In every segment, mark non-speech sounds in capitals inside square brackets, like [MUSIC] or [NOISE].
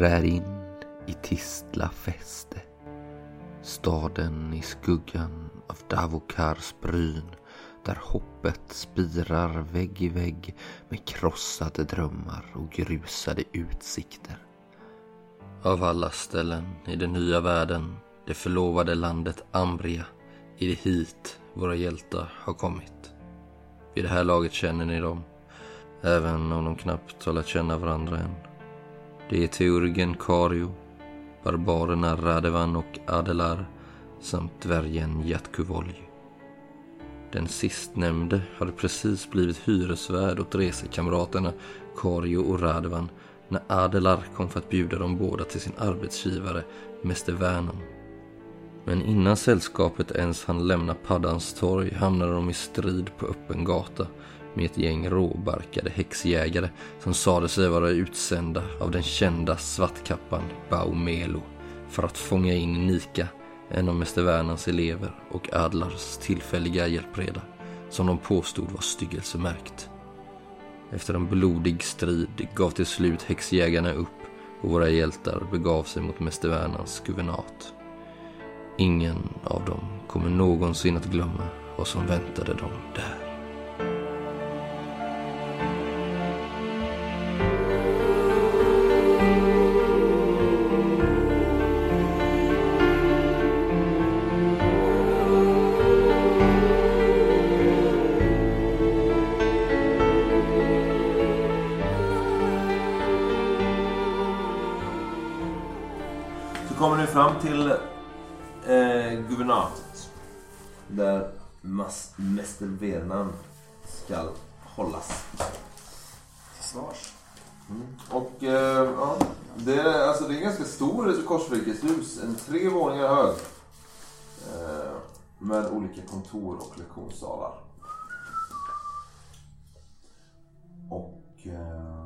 trär in i Tistla fäste. Staden i skuggan av Davokars bryn där hoppet spirar vägg i vägg med krossade drömmar och grusade utsikter. Av alla ställen i den nya världen, det förlovade landet Ambria, är det hit våra hjältar har kommit. Vid det här laget känner ni dem, även om de knappt har lärt känna varandra än. Det är teurgen Kario, barbarerna Radevan och Adelar samt dvärgen Jatkuvolj. Den sistnämnde hade precis blivit hyresvärd åt resekamraterna Kario och Radevan när Adelar kom för att bjuda dem båda till sin arbetsgivare, Mäster Vernon. Men innan sällskapet ens hann lämna Paddans torg hamnade de i strid på öppen gata med ett gäng råbarkade häxjägare som sade sig vara utsända av den kända svartkappan Baumelo för att fånga in Nika, en av Mäster Värnans elever och Adlars tillfälliga hjälpreda, som de påstod var styggelsemärkt. Efter en blodig strid gav till slut häxjägarna upp och våra hjältar begav sig mot Mäster Värnans guvernat. Ingen av dem kommer någonsin att glömma vad som väntade dem där. Fram till eh, guvernatet. Där mas- Mäster Vernan ska hållas. Svars. Och eh, ja, det är, alltså, det är en ganska stor korsvirkeshus. En tre våningar hög. Eh, med olika kontor och lektionssalar. Och eh, mm,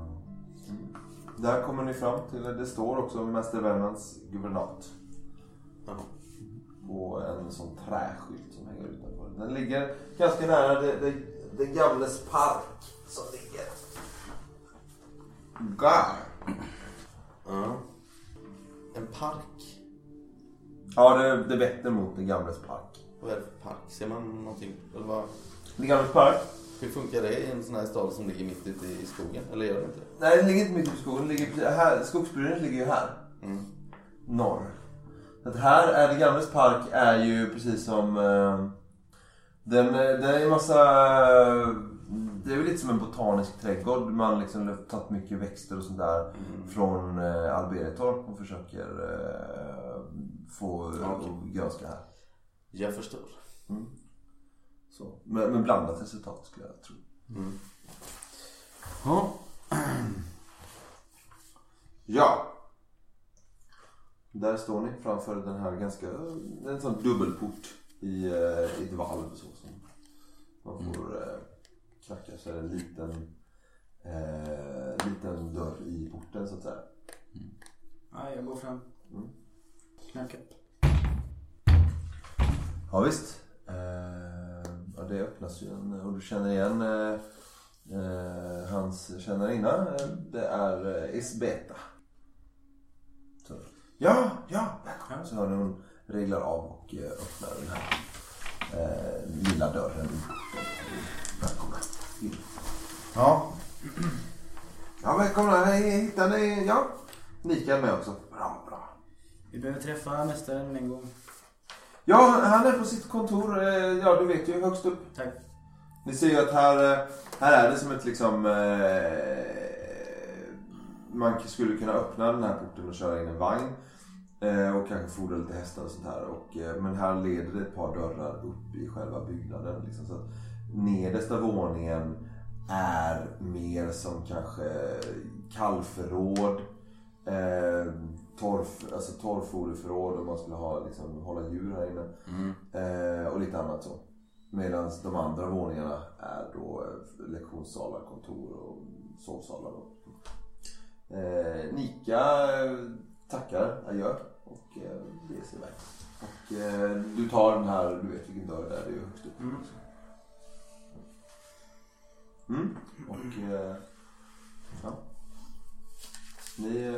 där kommer ni fram till, det står också Mäster Vernans guvernat. På en sån träskylt som hänger utanför. Den ligger ganska nära det, det, det gamles park som ligger Gar. Ja. En park. Ja, det, det vetter mot det gamles park. Vad är det för park? Ser man någonting? Eller vad? Det gamles park? Hur funkar det i en sån här stad som ligger mitt ute i skogen? Eller gör det inte? Nej, den ligger inte mitt i skogen. Den ligger precis här. Skogsbrynet ligger ju här. Mm. Norr. Så att här är det gamles park är ju precis som... Eh, den, den är ju massa... Det är väl lite som en botanisk trädgård. Man liksom har tagit mycket växter och sånt där från eh, Alberitorp och försöker eh, få och grönska här. Jag förstår. Så. Med, med blandat resultat skulle jag tro. Ja. [CLEARS THROAT] Ja. Där står ni framför den här ganska, en sån dubbelport i, eh, i ett valv så som man får eh, knacka så är det en liten, eh, liten dörr i porten så att säga. Ja, jag går fram. Knackar. Ja visst. Eh, ja, det öppnas ju en, och du känner igen eh, eh, hans tjänarinna. Eh, Det är eh, Isbeta. Så, ja, ja, välkommen. Så hör ni hon reglar av och eh, öppnar den här eh, lilla dörren. Välkomna in. Ja. Ja, välkomna. Hittar ni? Ja, Nika är med också. Bra, bra. Vi behöver träffa mästaren en gång. Ja, han är på sitt kontor. eh, Ja, du vet ju, högst upp. Tack. Ni ser ju att här, eh, här är det som ett liksom... Eh, man skulle kunna öppna den här porten och köra in en vagn. Eh, och kanske fordra lite hästar och sånt här. Och, eh, men här leder det ett par dörrar upp i själva byggnaden. Liksom, så att nedersta våningen är mer som kanske kallförråd. Torf, alltså torrfoderförråd om man skulle ha, liksom, hålla djur här inne. Eh, och lite annat så. Medan de andra våningarna är då eh, lektionssalar, kontor och sovsalar. Då. Eh, Nika eh, tackar adjö och eh, beger sig iväg. Och eh, du tar den här, du vet vilken dörr det är, det är ju högst upp. Mm. Och eh, ja. Ni,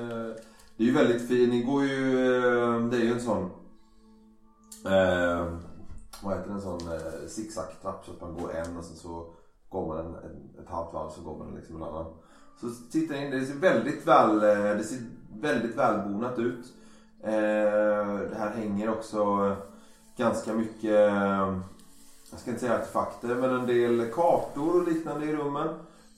det är ju väldigt fint. Ni går ju... Eh, det är ju en sån... Eh, vad heter det? En sån eh, zigzag-trapp så att man går en och sen så går man en, en, ett halvt varv så går man liksom en annan. Så tittar in. Det ser väldigt väl... Eh, det ser väldigt välbonat ut. Eh, det här hänger också ganska mycket... Eh, jag ska inte säga artefakter men en del kartor och liknande i rummen.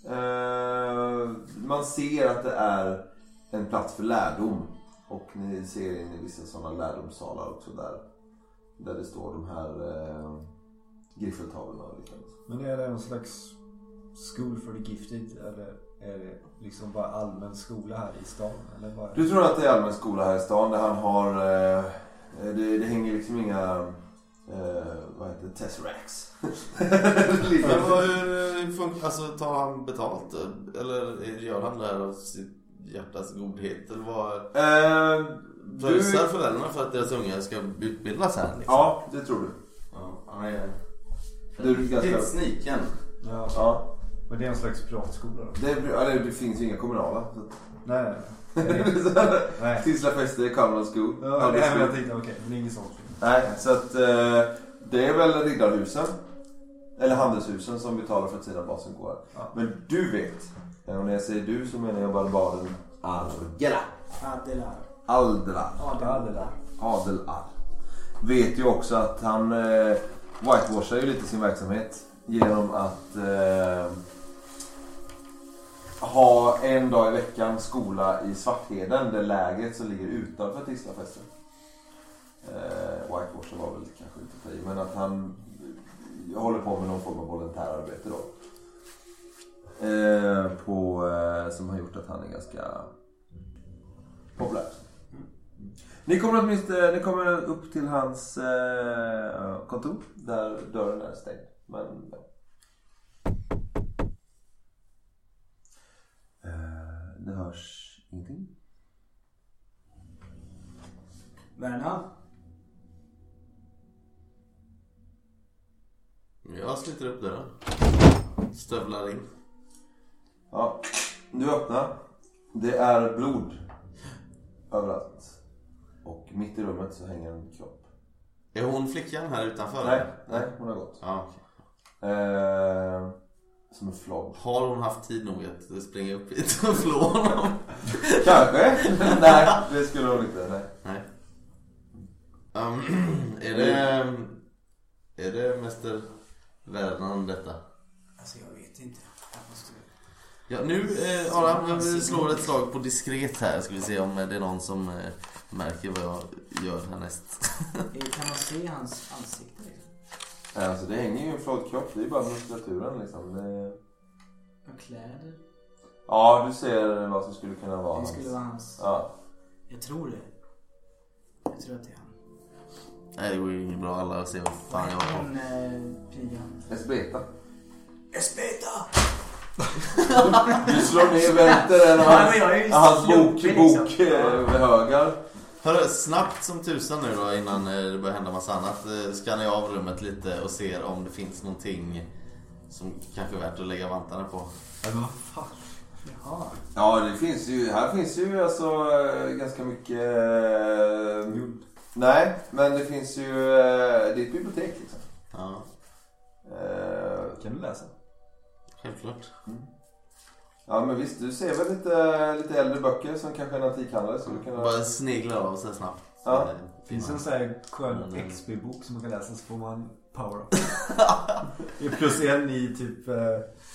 Eh, man ser att det är en plats för lärdom. Och ni ser in i vissa sådana lärdomssalar också där. Där det står de här eh, griffeltavlorna och liknande. Men är det en slags school for the gifted eller är det liksom bara allmän skola här i stan? Eller bara... Du tror att det är allmän skola här i stan där han har... Eh, det, det hänger liksom inga... Eh, vad heter det? Tesseracts. [LAUGHS] Men vad, hur funkar, alltså tar han betalt? Eller gör han det här av sitt hjärtas godhet? Eller vad? Eh, Pröjsar du, föräldrarna för att deras unga ska utbildas här? Liksom? ja, det tror du. ja. Han är Du är ganska- sniken. Ja. Ja. Men det är en slags privatskola då? Det, eller, det finns ju inga kommunala. så Nej, nej. [LAUGHS] Tisla fester, Carmel School. Ja, det här jag tänkte, okej, men det är inget sånt. Nej, så att eh, det är väl riddarhusen. Eller handelshusen som betalar för att sidan basen går. Ja. Men du vet, och när jag säger du så menar jag barbaden Argela. Adelar. Aldela. Adelar. Adelar. Vet ju också att han eh, whitewashar ju lite sin verksamhet genom att eh, ha en dag i veckan skola i Svartheden, det lägret som ligger utanför Tislafesten. Eh, whitewasher var väl kanske inte att ta i, men att han eh, håller på med någon form av volontärarbete då. Eh, på, eh, som har gjort att han är ganska populär. Ni kommer, åtminstone, ni kommer upp till hans eh, kontor där dörren är stängd. Men, ja. eh, det hörs ingenting. Verna. Jag sliter upp dörren. Stövlar in. Ja, du öppnar. Det är blod överallt. Och mitt i rummet så hänger en kropp. Är hon flickan här utanför? Nej, nej, hon har gått. Ja, okej. Eh, som en flodd. Har hon haft tid nog att springa upp hit och flå honom? [LAUGHS] Kanske? [LAUGHS] nej, det skulle hon inte. Nej. Nej. Um, [CLEARS THROAT] är det... Är det Mäster Vernan detta? Alltså jag vet inte. Ja, nu eh, Adam, vi slår ett slag på diskret här. Ska vi se om det är någon som eh, märker vad jag gör härnäst. [LAUGHS] Kan man se hans ansikte? liksom? Alltså det hänger ju en flodd kropp. Det är bara muskulaturen liksom. Det... Och kläder? Ja, du ser vad som skulle kunna vara Det hans. skulle vara hans. Ja. Jag tror det. Jag tror att det är han. Nej, det går ju inget bra. Alla ser vad fan jag Vad har på. hon eh, pigan? Esbeta. Espeta! Du slår ner välter en av Ja, hans, ju hans bok, liksom. bok eh, högar. Hörru, snabbt som tusan nu då innan eh, det börjar hända massa annat. eh, Skannar jag av rummet lite och ser om det finns någonting som kanske är värt att lägga vantarna på. Men vad fan? Jaha. Ja, det finns ju, här finns ju alltså eh, ganska mycket... Guld. Nej, men det finns ju, det är ett bibliotek liksom. Ja, Eh, Kan du läsa? Självklart. Ja men visst, du ser väl lite, lite äldre böcker som kanske en antikhandlare skulle kunna... Bara sneglar av så snabbt. Ja. Eh, Finns en sån här skön Mm. XP-bok som man kan läsa så får man power up. [LAUGHS] Det är plus en i typ... Eh,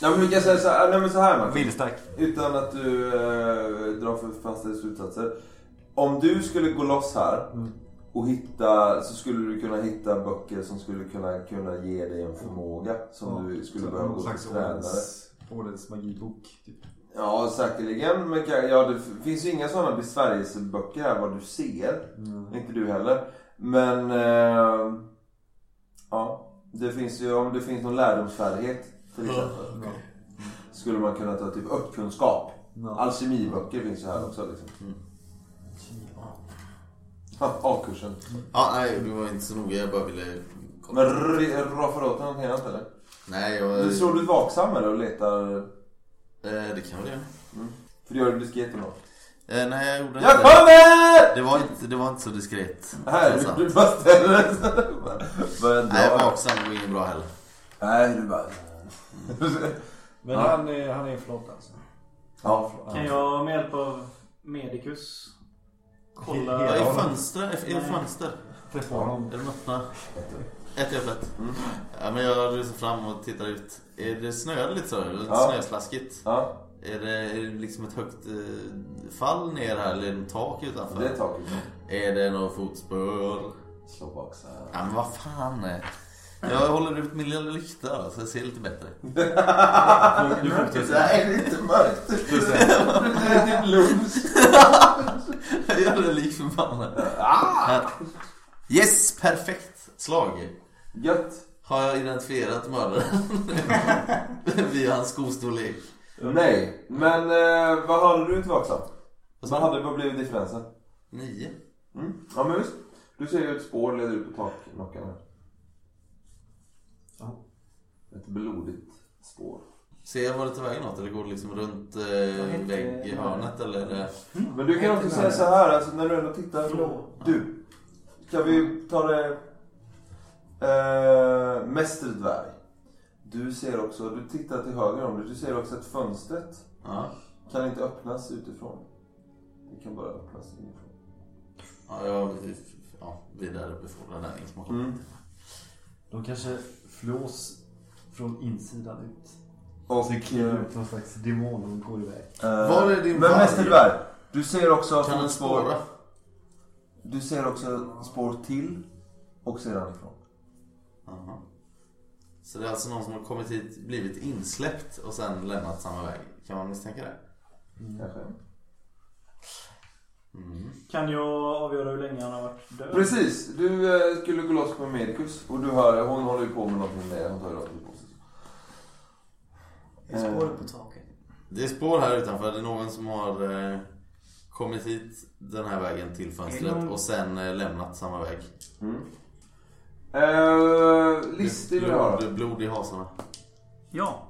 Ja men vi kan säga så här, nej, men så här Martin. Vildstark. Utan att du eh, drar för fasta slutsatser. Om du skulle gå loss här Mm. Och hitta, så skulle du kunna hitta böcker som skulle kunna, kunna ge dig en förmåga som du skulle behöva gå till tränare. ordens magibok. Typ. Ja, säkerligen. Men ja, det finns ju inga sådana besvärjelseböcker här vad du ser. Mm. Inte du heller. Men... Eh, ja. Det finns ju, om det finns någon lärdomsfärdighet till exempel. Ja. Skulle man kunna ta typ örtkunskap. Ja. Alkemiböcker finns ju här också liksom. Mm. A-kursen. Ja, nej, det var inte så noga. Jag bara ville... Men r- roffar åt någonting annat eller? Nej, jag... Du tror du är vaksam eller och letar? Eh, det kan väl jag. För det gör du diskret. Eh, nej, jag gjorde inte Jag det. kommer! Det var inte, det var inte så diskret. Nej, du, du bara ställer dig Nej, vaksam det var inget bra heller. Nej, du bara... Men Ja. han, är, han är flott alltså. Ja, Kan jag med hjälp av Medicus kolla... Ja, Ja. i fönster, är det fönster? Träffa honom. Är de öppna? Ett i öppet. Ja, men jag rusar fram och tittar ut. Är det snöade lite så? Lite Ja. snöslaskigt? ja, Är det, är det liksom ett högt eh, fall ner här eller är det ett tak utanför? det är taket. Är det något fotspår? Slå bak så här. Ja men vad fan. Jag håller ut min lilla lykta så jag ser lite bättre. [LAUGHS] Du får till Det här är lite mörkt. Det är din lunch. Jag gör det lik förbannat. Här. Yes, perfekt slag. Gött. Har jag identifierat mördaren? [LAUGHS] Via hans skostorlek. Nej, men eh, vad hade du inte vaksam? Vad, hade, vad blev differensen? Nio. Mm. Ja men visst. Du ser ju ett spår leder ut på taknockan här. Ja. Ett blodigt spår. Ser jag var det tar vägen något eller går det liksom runt eh, vägg i hörnet eller är det... Men du kan också säga så här, alltså, när du ändå tittar. Du, kan vi ta det eh, mästerdvärg. Du ser också, du tittar till höger om dig, du ser också att fönstret Ja. kan inte öppnas utifrån. Det kan bara öppnas inifrån. Ja, jag ja, vidarebefordrar den informationen. Mm. De kanske flås från insidan ut. Och, Sen kliver ut någon slags demon och går iväg. Eh, Var är din Men varg? mästerdvärg, du ser också Kan den fotspår. spåra? Du ser också spår till och sedan ifrån. Aha. Så det är alltså någon som har kommit hit, blivit insläppt och sen lämnat samma väg. Kan man misstänka det? Kanske. Mm. Kan jag avgöra hur länge han har varit död? Precis, du eh, skulle gå loss på Medicus och du hör, hon håller ju på med någonting med hon tar ju någonting på sig. Är spåret på taket? Det är spår här utanför. Det är någon som har eh, kommit hit den här vägen till det fönstret någon- och sen eh, lämnat samma väg. Mm. Eh, listig vill du ha blod, blod i hasorna. Ja.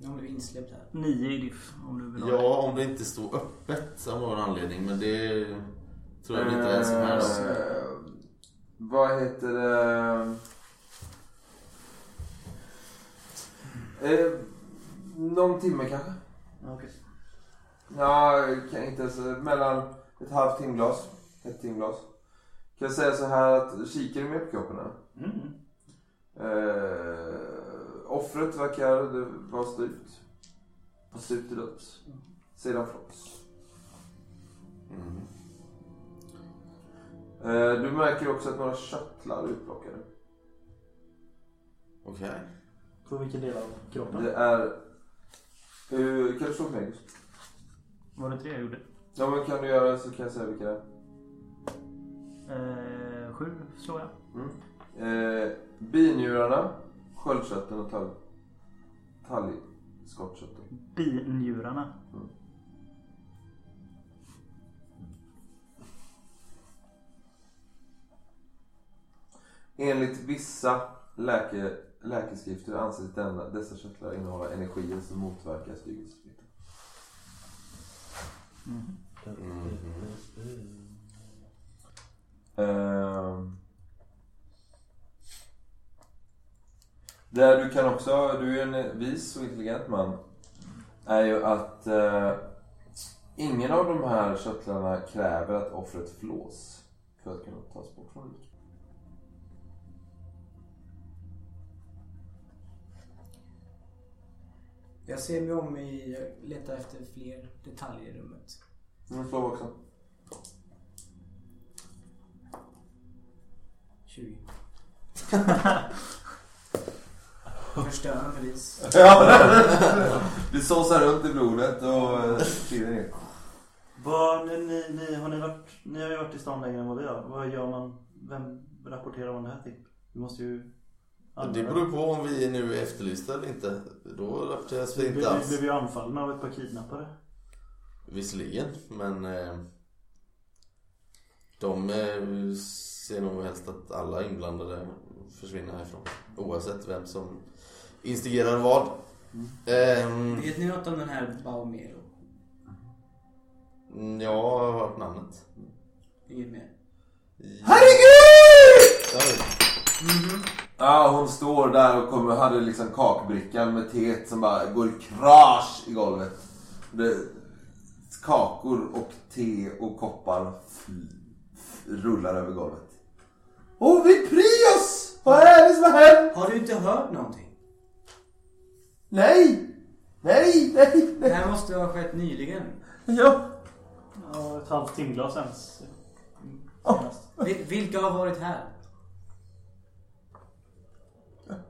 Nu blev insläppt här. Nio i diff om du vill ha det. Ja, om det inte står öppet av någon anledning. Men det tror jag inte är som här då. Eh, Vad heter det? Eh, någon timme kanske? Ja, okej. Ja, kan inte ens, mellan ett halvt timglas, ett timglas. Kan jag säga så här att kikar du med på kroppen? Mm. Eh, offret verkar det vara strypt. Var strypt till döds. Sedan flås. Mm. Eh, du märker också att några körtlar är utplockade. Okej. På vilken del av kroppen? Det är... Eh, kan du slå på mig? Var det tre jag gjorde? Ja men kan du göra det så kan jag säga vilka det är. Eh, sju slår jag. Mm. Eh, binjurarna, sköldkörteln och talg... talgskottkörteln. Binjurarna. Enligt vissa läke, läkeskrifter anses denna, dessa körtlar innehålla energier som motverkar styggelsesmittan. Ehm. Där du kan också, du är en vis och intelligent man, är ju att eh, ingen av de här körtlarna kräver att offret flås för att kunna tas bort från livet. Jag ser mig om i, letar efter fler detaljer i rummet. Slår vi också. 20. Förstörande bevis. Ja, [LAUGHS] det såsar runt i blodet och eh, trillar ner. Vad, ni, ni, har ni, varit, ni har ju varit i stan längre än vad vi har. Vad gör man? Vem rapporterar man det här till? Vi måste ju... Det beror på om vi nu är efterlysta eller inte. Då rapporteras Vi, vi vi, inte vi alls. blev ju anfallna av ett par kidnappare. Visserligen, men eh, de eh, ser nog helst att alla inblandade försvinner härifrån. Oavsett vem som instigerar vad. Ehm, Vet ni något om den här Baumero? Mm, Jag har hört namnet. Inget mer. Herregud! Ja, Ja, hon står där och kommer, hade liksom kakbrickan med teet som bara går i krasch i golvet. Det, kakor och te och koppar rullar över golvet. Åh, vi Prius! Vad är det som har hänt? Har du inte hört någonting? Nej! Nej, nej, Det nej. här måste ha skett nyligen. Ja. Ja, ett halvt timglas ens. Senast. Vi- Vilka har varit här?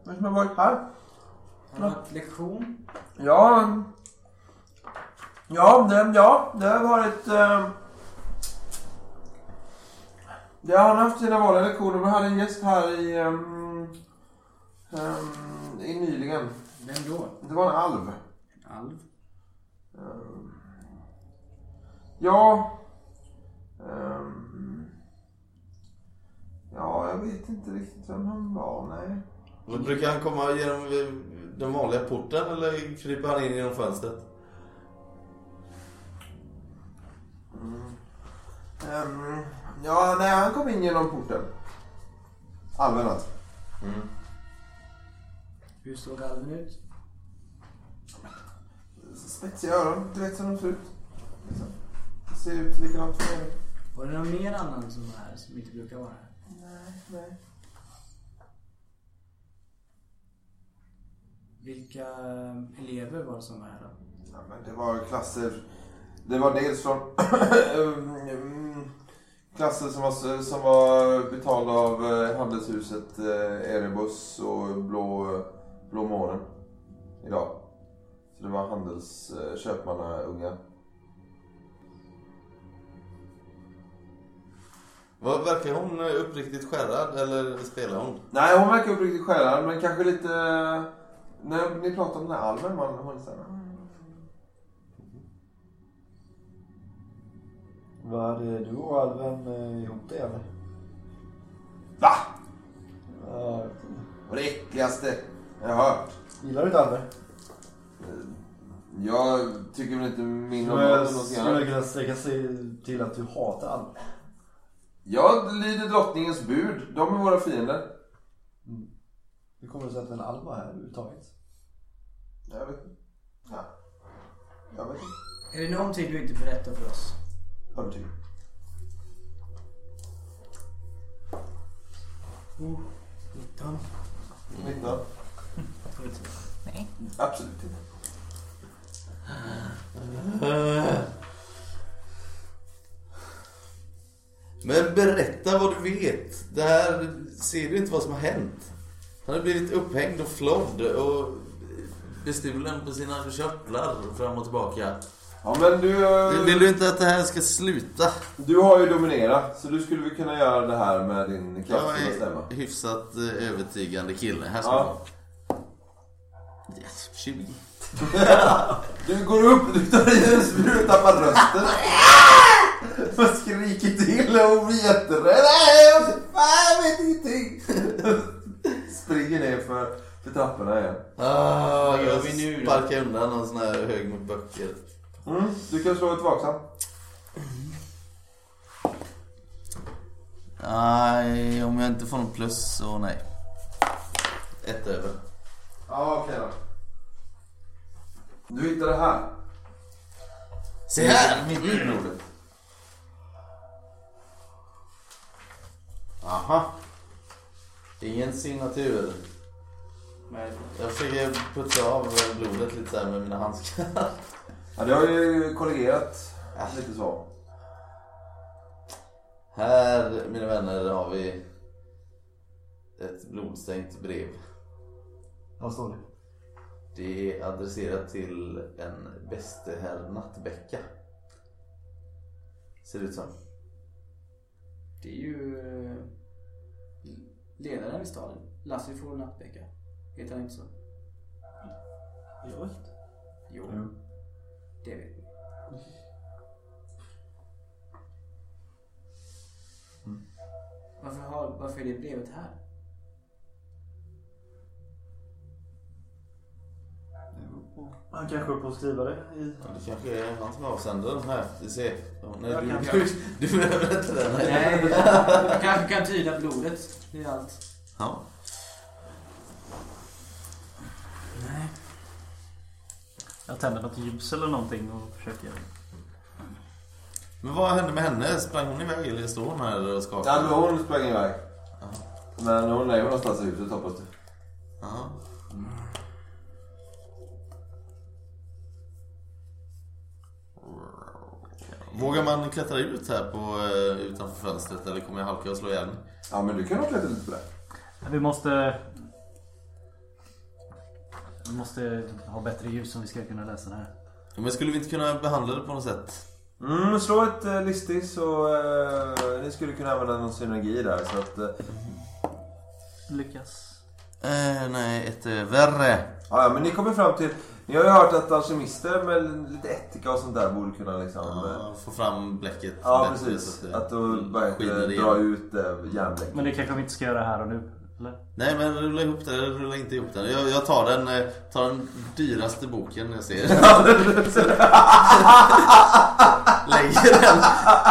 Vem som har varit här? Har du haft lektion? Ja. Ja, det, ja, det har varit... Eh, det har han haft sina vanliga lektioner. Vi hade en gäst här i... ehm, ehm, i nyligen. Vem då? Det var en alv. Alv? Ehm, ja. ehm, ja, jag vet inte riktigt vem han var. Nej. Men brukar han komma genom den vanliga porten eller kryper han in genom fönstret? Ehm, ja, nej, han kom in genom porten. Alven alltså. Hur såg alven ut? Spetsiga öron, du vet som de ser ut. Liksom. Det ser ut likadant för mig. Var det någon mer annan som var här som inte brukar vara här? Nej, nej. Vilka elever var det som var här då? Ja, men det var klasser. Det var dels från [CLEARS THROAT] klasser som var, som var betalda av eh, handelshuset eh, Erebus och Blå, Blå månen idag. Så det var handelsköpmannaunga. Vad Verkar hon eh, uppriktigt skärrad eller spelar hon? Nej, hon verkar uppriktigt skärrad men kanske lite... När ni pratar om den här alven, man, hon är såhär... Var det du och Alven eh, ihop det eller? Va? Ja, jag vet inte. Och det äckligaste jag har hört. Gillar du inte Alven? Jag tycker väl inte min om jag, något något skulle jag kunna sträcka sig till att du hatar Alven? Jag lyder drottningens bud. De är våra fiender. Hur kommer det sig att en alv var här överhuvudtaget? Jag vet inte. Ja. Jag vet inte. Är det någonting du inte berättar för oss? Övertygad. Oh, 19. 19? Nej. Absolut inte. Men berätta vad du vet. Det här ser du inte vad som har hänt. Han har blivit upphängd och flodd och bestulen på sina körtlar fram och tillbaka. Ja men du... Vill du inte att det här ska sluta? Du har ju dominerat. Så du skulle väl kunna göra det här med din Jag kraftfulla är stämma. hyfsat eh, övertygande kille. Här ska Ja. du yes, 20. [LAUGHS] Du går upp, du tar i en spruta, tappar rösten. [LAUGHS] Man skriker till och blir jätterädd. Nej, jag vet- ingenting. [LAUGHS] Springer ner för, för trapporna igen. Ah, Vad gör vi nu då? sparkar undan någon sån här hög med böcker. Mm, du kan slå ett vaksam. Nej, om jag inte får någon plus så nej. Ett över. Ja, okej då. Du hittar det här. Se här! Mitt i blodet. Aha. Ingen signatur. Nej. Jag försöker putsa av blodet lite så här med mina handskar. Ja, det har ju kollegerat lite så. Här, mina vänner, har vi ett blodstänkt brev. Vad står det? Det är adresserat till en bäste herr Nattbäcka. Ser det ut som. Det är ju eh, ledaren i staden. Lasse får Nattbäcka. Heter han inte så? Jag vet inte. Jo, Jo. det vet vi. Varför, har, varför är det brevet här? Han kanske är på att skriva det i... Ja, det kanske är han som är avsändaren här. Vi ser. Ja, nej, Jag du, kan- [LAUGHS] du, du behöver inte den. Nej, [LAUGHS] jag kanske kan tyda blodet. Det är allt. Ja. Jag tänder något ljus eller någonting och försöker... Men vad hände med henne? Sprang hon iväg eller står hon här och skakar? Ja, men hon sprang iväg. Men hon är ju någonstans i huset hoppas du. Ja. Vågar man klättra ut här på, eh, utanför fönstret eller kommer jag halka och slå mig? Ja men du kan nog klättra lite på det. Vi måste... Vi måste ha bättre ljus om vi ska kunna läsa det här. Men skulle vi inte kunna behandla det på något sätt? Mm, slå ett uh, listig så uh, ni skulle kunna använda någon synergi där så att... Uh, Lyckas. Eh, nej, ett eh, värre. ja, men ni kommer fram till... Ni har ju hört att alkemister med lite ättika och sånt där borde kunna liksom... eh, Ja, få fram bläcket Ja, bättre precis. det Att då inte igenom. dra ut uh, järnbläck. Men det kanske vi inte ska göra här och nu? Eller? Nej men rulla ihop det, rulla inte ihop den. Jag, jag tar den, eh, tar den dyraste boken jag ser. [LAUGHS] [LAUGHS] lägger, den,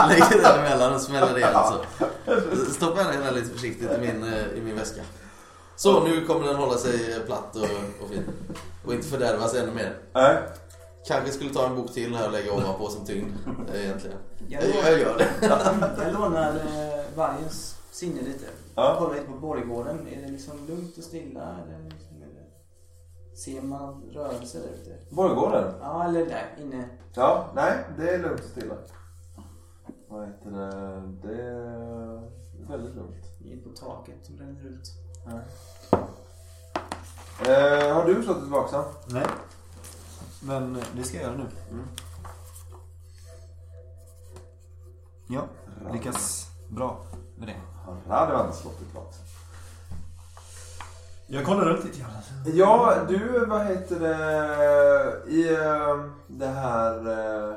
lägger den emellan och smäller igen så. Stoppar den lite försiktigt i min, eh, i min väska. Så nu kommer den hålla sig platt och, och fin. Och inte fördärvas ännu mer. Nej. Kanske skulle ta en bok till här och lägga ovanpå som tyngd. eh, Egentligen. Jag, Jag, jag gör det. [LAUGHS] jag lånar eh, vargens sinne lite. Ja. Kollar lite på borggården. Är det liksom lugnt och stilla? Eller liksom, är det... Ser man rörelser där ute? Borggården? Ja, eller där inne. Ja, nej det är lugnt och stilla. Vad heter det? Det är väldigt lugnt. Inne på taket som bränner ut. Eh, har du slått ett vaksam? Nej. Men det ska jag göra nu. Mm. Ja, lyckas bra med det. Har Radovan slått vaksam? Jag kollar runt lite grann. Ja, du, vad heter det, i eh, det här... eh,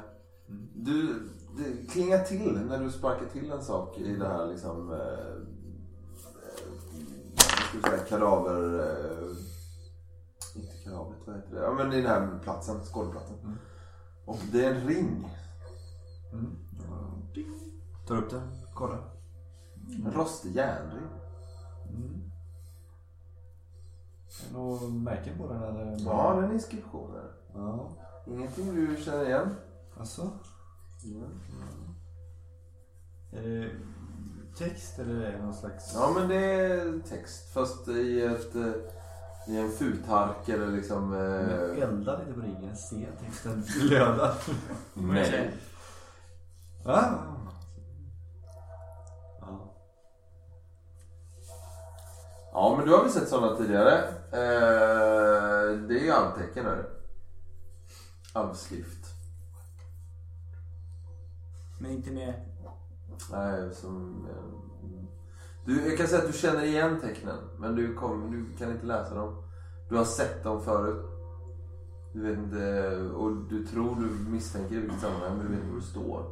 Du, det klingar till när du sparkar till en sak i det här liksom... ska säga, kadaver... eh, Inte kadavret, vad heter det? Ja, men i den här platsen, skådeplatsen. Mm. Och det är en ring. Mm. Tar upp den, kollar. En rostig järnring. Mm. Är det märken på den eller? Ja, den är inskriptioner. Ja. Ingenting du känner igen? Alltså? Är det text eller är det någon slags... Ja, men det är text. Fast i, ett, i en futark eller liksom... Eh, eldar lite på ringen, ser jag texten glöda. nej. Ah. Ja. ja, men du har väl sett sådana tidigare. Eh, det är ju alvtecken är det. Alvskrift. Men inte med... Nej, som... eh, Du, jag kan säga att du känner igen tecknen, men du, kom, du kan inte läsa dem. Du har sett dem förut. Du vet inte, och du tror du misstänker i vilket sammanhang, men du vet inte var det står.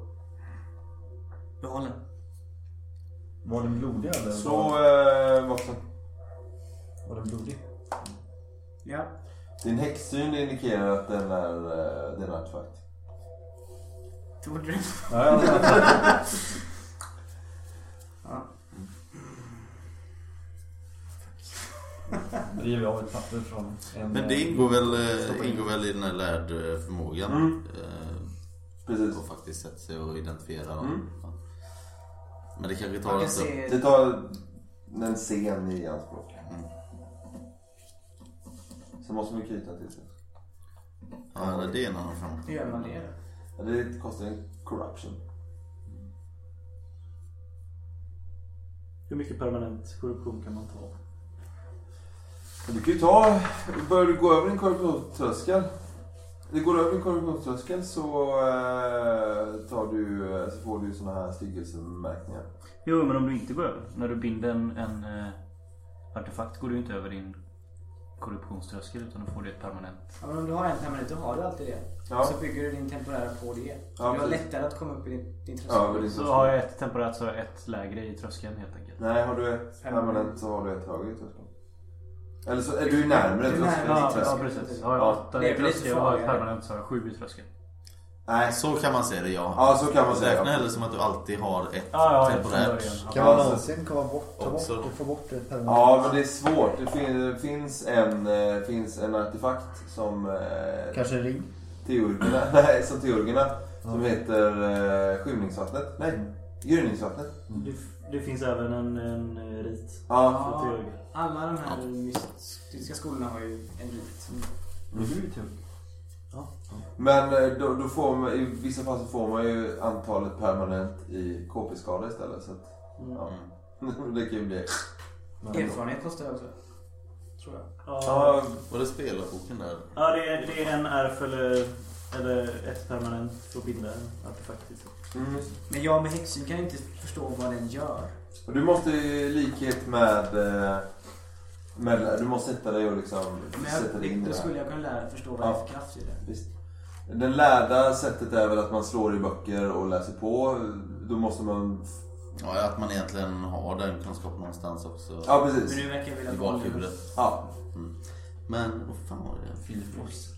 Behåll den. Var den blodig eller? Så, Var, eh, Watson. var den blodig? Ja. Din häxsyn indikerar att den är, eh, det är en artefakt. Tog du [LAUGHS] Ja, ja, ja. Ja. River av ett papper från en... Men det ingår väl, eh, ingår väl i den här lärdförmågan. Mm. Eh, Precis. och faktiskt sätta sig och identifiera dem. Mm. Men det kanske tar en stund. se... Det tar en scen i anspråk. Mm. Så måste man knyta till sig. Ja, det är en annan fråga. Hur gör man det? Ja, Det kostar en corruption. Hur mycket permanent korruption kan man ta? Du kan ju ta, börjar du gå över din korruptionströskel. Det går över din korruptionströskel så, eh, tar du, eh, så får du såna här styggelsemärkningar. Jo, men om du inte går över. När du binder en, en eh, artefakt går du inte över din korruptionströskel utan då får du ett permanent. Ja, men om du har en permanent, då har du alltid det. Ja. Så bygger du din temporära på det. Ja, du har precis. lättare att komma upp i din, din tröskel. Ja, Så har jag ett temporärt så har jag ett lägre i tröskeln helt enkelt. Nej, har du ett permanent så har du ett högre i tröskeln. Eller så är du närmare är tröskeln. närmare Ja, att ja säga. precis. Har jag Ja. åtta Det i tröskel och har jag permanent så har jag sju i tröskel. Nej. Så kan man se det, ja. Ja, så kan man säga. Räkna hellre som att du alltid har ett Ja, ja, temporärt. Kan Ja, man någonsin komma bort, ta bort, Också. få bort ett permanent? Ja, men det är svårt. Det fin- finns en, eh, finns en artefakt som eh, Kanske en ring? teurgerna, [LAUGHS] nej, som teurgerna som Ja. heter eh, skymningsvattnet. Nej, gryningsvattnet. Det, det finns även en, en eh, rit Ja. för. Alla de här mystiska skolorna har ju en rit. Du är ju tung. Men eh, då, då får man, i vissa fall så får man ju antalet permanent i KP-skada istället. Så att, Mm. ja. [LAUGHS] det kan ju bli... Erfarenhet kostar jag också. Tror jag. Ja, Ja, Var det spelarboken där? ja det, är, det är en ärf eller, eller ett permanent för att binda en artefakt. Mm. Men jag med häxsyn kan ju inte förstå vad den gör. Och du måste i likhet med, med... Du måste sätta dig och liksom Men sätta jag, dig in i då det här. skulle jag kunna lära förstå vad det är för kraft i den. Visst. Den lärda sättet är väl att man slår i böcker och läser på. Då måste man... Ja, att man egentligen har den kunskapen någonstans också. Ja, Men precis. du verkar vilja I bakhuvudet. Ja. Men, vad fan var det? Philip Ross?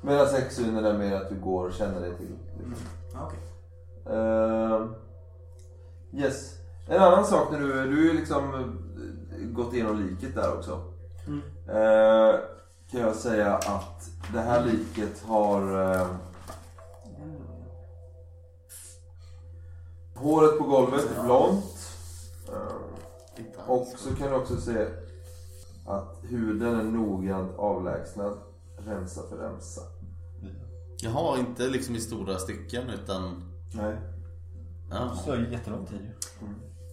Medan häxsynen är mer att du går och känner dig till. Mm. Okej. Ehm, yes. En annan sak när du, du är liksom gått igenom liket där också. Mm. Eh, kan jag säga att det här liket har eh, håret på golvet är blont. Eh, och så kan du också se att huden är noggrant avlägsnad, remsa för remsa. Jag har inte liksom i stora stycken utan... Nej. Ja, Det ju jättelång tid ju.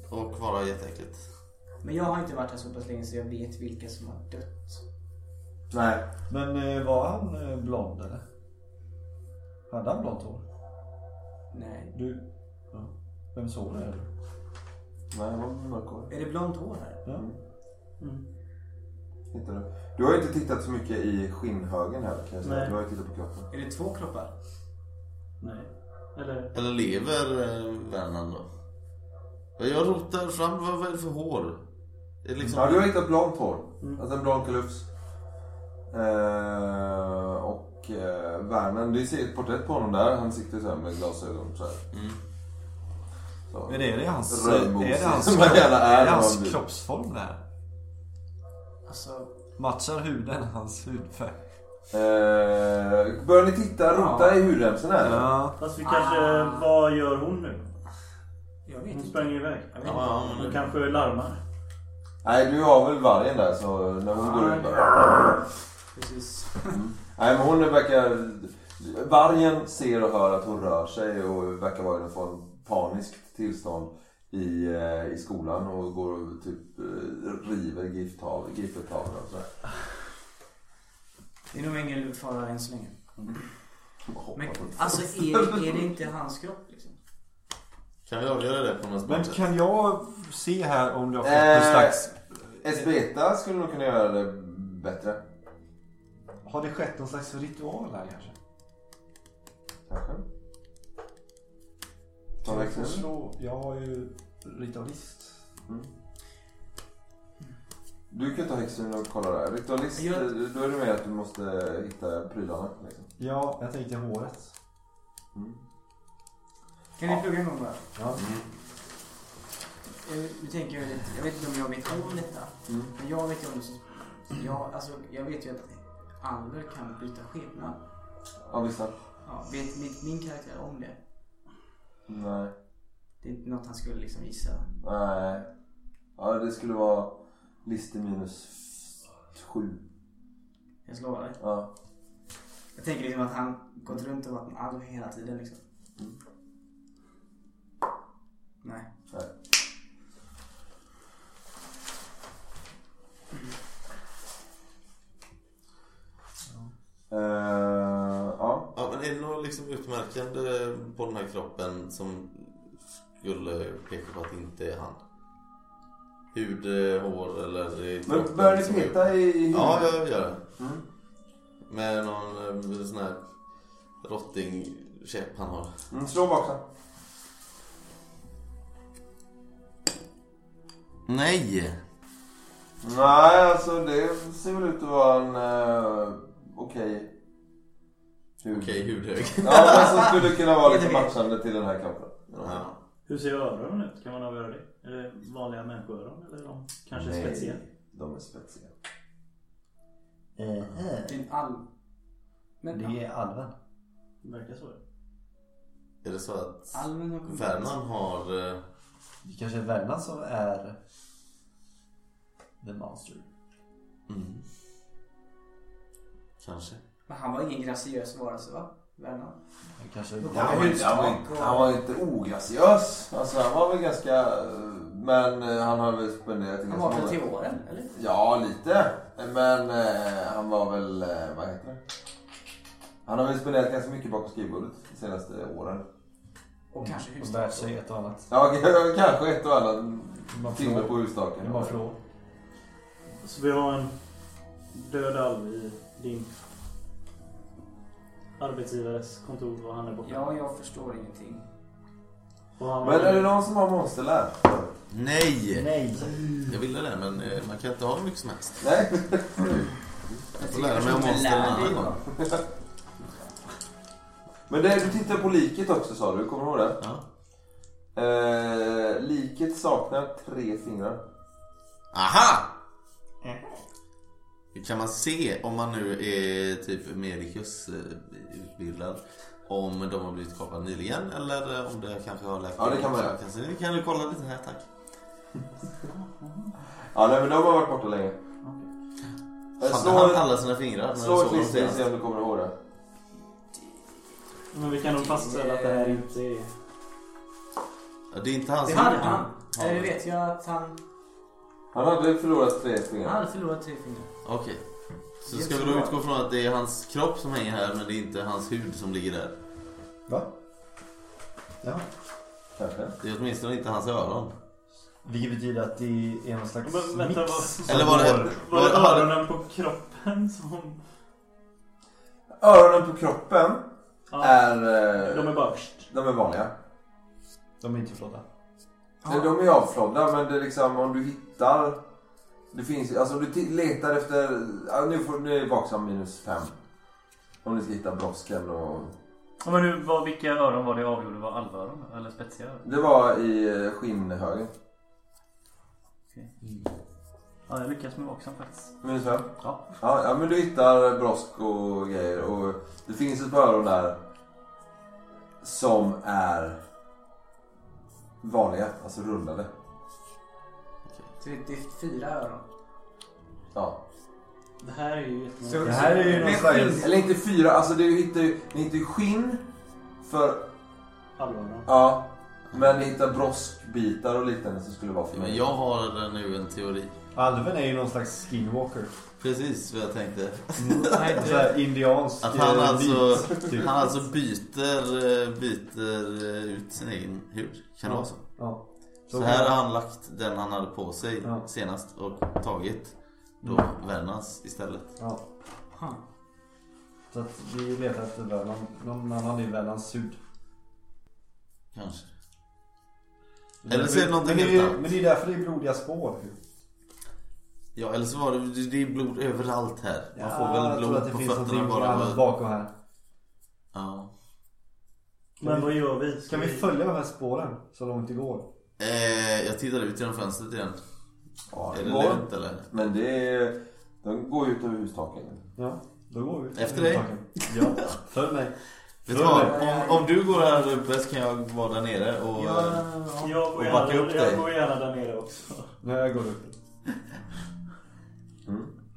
och vara jätteäckligt. Men jag har inte varit här så pass länge så jag vet vilka som har dött. Nej. Men eh, var han eh, blond eller? Hade han blont hår? Nej. Du? Ja. Vem såg det? Eller? Nej, han var mörkhårig. Är det blont hår här? Ja. Mm. Hittar du. Du har ju inte tittat så mycket i skinnhögen här kan jag säga. Nej. Du har ju tittat på kroppen. Är det två kroppar? Nej. Eller... Eller lever eh, vännen då? Jag rotar fram, vad är det för hår? Liksom... Ja, du har hittat blont hår. Mm. Alltså en blond kalufs. Eh, och eh, Vernen, du ser ett porträtt på honom där. Han sitter så här med glasögon så här. Mm. Så. Men är det hans, är det [LAUGHS] hans, gärna är är det hans kroppsform det här? Alltså, Matchar huden hans hudfärg? Eh, börjar ni titta, rota i hudremsen här? Ja. Fast vi kanske... Vad gör hon nu? jag vet Hon inte. sprang iväg. Jag vet Ja, inte. ja, Hon men... kanske larmar. Nej, du har väl vargen där så när hon går ut bara... Precis. Nej, men hon verkar... Vargen ser och hör att hon rör sig och verkar vara i någon form paniskt tillstånd i, eh, i skolan och går och typ eh, river gifttav- gifttavlor och sådär. Det är nog ingen fara än så länge. Men Hoppas inte. alltså är, är det inte hans kropp liksom? Kan vi avgöra det på något Men kan jag se här om du har fått Eh, någon slags... Esbeta skulle nog kunna göra det bättre. Har det skett någon slags ritual här kanske? Kanske. Ta jag få växeln. slå? Jag har ju ritualist. Mm. Du kan ta häxen och kolla där. Ritualist, Jag- då är det mer att du måste hitta prylarna. Liksom. Ja, jag tänkte håret. Mm. Kan ni plugga en gång bara? Ja. Jag, nu tänker jag lite, jag vet inte om jag vet om detta. Mm. Men jag vet ju om det jag, alltså, jag vet ju att alver kan byta skepnad. Ja, vissa. Ja, vet min, min karaktär om det? Nej. Det är inte något han skulle liksom gissa. Nej. Ja, det skulle vara lister minus sju. Jag slår det. Ja. Jag tänker liksom att han gått runt och varit en alv hela tiden liksom. Mm. Nej. Utmärkande på den här kroppen som skulle peka på att det inte är han? Hud, eh, hår eller... eh, Men börjar ni peta i, i Ja, huvudet? jag gör det. Mm. Med någon eh, sån här rottingkäpp han har. Mm, slå baksen. Nej! Nej, alltså det ser väl ut att vara en uh, okej hud. Okej, hudhög. [LAUGHS] Ja, men som skulle kunna vara lite matchande till den här kroppen. Ja. Hur ser öronen ut? Kan man avgöra det? Är det vanliga människoöron eller är de kanske Nej, spetsiga? De är spetsiga. Det är en all... Men Det är alven. Det verkar så. Är det så att alven har eh, Det kanske är Värnan som är the monster. Mm. Kanske. Men han var ingen graciös varelse va? Det kanske Ja, Han var, inte, han, var inte, han var inte ograciös. Alltså han var väl ganska... eh, Men eh, han har väl spenderat Han var väl till åren eller? Ja, lite. Men eh, han var väl... Eh, vad heter det? Han har väl spenderat ganska mycket bakom skrivbordet de senaste åren. Och kanske De lärt sig ett och annat. Ja, [LAUGHS] kanske ett och annat Man timme på husstaken. Man flår. Så vi har en död alv i din arbetsgivares kontor och han är borta. Ja, jag förstår ingenting. Men är det någon som har monsterlär? Nej! Nej! Jag ville det, men eh, man kan inte ha hur mycket som helst. Nej? Jag får lära mig om monster en annan gång. Men det, du tittar på liket också sa du, kommer du ihåg det? Ja. Eh, liket saknar tre fingrar. Aha! Kan man se om man nu är typ medicus eh, utbildad om de har blivit kapade nyligen eller om det kanske har läkt Ja, det kan man göra. Kan du kolla lite här tack. [LAUGHS] Ja, nej men de har varit borta länge. Eh, Hade Slå, han alla sina fingrar slå ett listing och se om du kommer ihåg det. Men vi kan nog fastställa att det här inte är... Ja, det är inte hans Det hade han. Eh, Det vet jag att han... Han hade förlorat tre Han fingrar. hade förlorat tre fingrar. Okej. Så ska vi då utgå från att det är hans kropp som hänger här men det är inte hans hud som ligger där? Va? Ja. Kanske. Det är åtminstone inte hans öron. Vilket betyder att det är någon slags Men vänta, mix. vad- Eller var det- Var det öronen på kroppen som... Öronen på kroppen Ja, är... eh, de är bara... de är vanliga. De är inte flodda. Nej, De är avflodda men det är liksom om du hittar... Det finns alltså om du letar efter... Ja, nu, får, jag vaksam minus fem. Om ni ska hitta brosken och... Ja, men nu, vad, vilka öron var det jag avgjorde var alvöron eller spetsiga öron? Det var i eh, skinnhögen. Ja, jag lyckas med vaksam faktiskt. Minus fem? Ja. Ja, ja men du hittar brosk och grejer och det finns ett par öron där som är vanliga, alltså rundade. Så det är fyra öron. Ja. Det här är ju jättemånga. Så- Det här är ju någon slags... skinn. Eller inte fyra, alltså du hittar ju, ni hittar ju skinn för, Alvöron. ja. Men ni hittar broskbitar och liknande som skulle vara för Men jag har nu en teori. Alven är ju någon slags skinwalker. Precis vad jag tänkte. [LAUGHS] Nej, Så här indiansk Att han eh, alltså, typ. han alltså byter, eh, byter eh, ut sin egen hud. Kan det vara så? Ja. Så här har han lagt den han hade på sig Ja. senast och tagit då Mm. Värnans istället. Ja. Huh. Så att vi letar efter Värnan. Någon annan i Värnans hud. Kanske. Eller så är det någonting men det helt är, annat. men det är därför det är blodiga spår. Ja eller så var det, det är blod överallt här. Man får jag väl tror blod att det på finns fötterna någonting bara. annat bakom här. Ja. Men vad gör vi? Ska vi följa de här spåren så långt det går? Eh, jag tittar ut genom fönstret igen. Ja, Är det det går. lugnt eller? Men det är, de går ut över hustaken. Ja, då går vi. Efter dig? Ja, följ mig. Vet du vad? Om, om du går här uppe så kan jag vara där nere och... Ja, Jag går, Och gärna, backa upp jag dig. går gärna där nere också. Nej, jag går upp.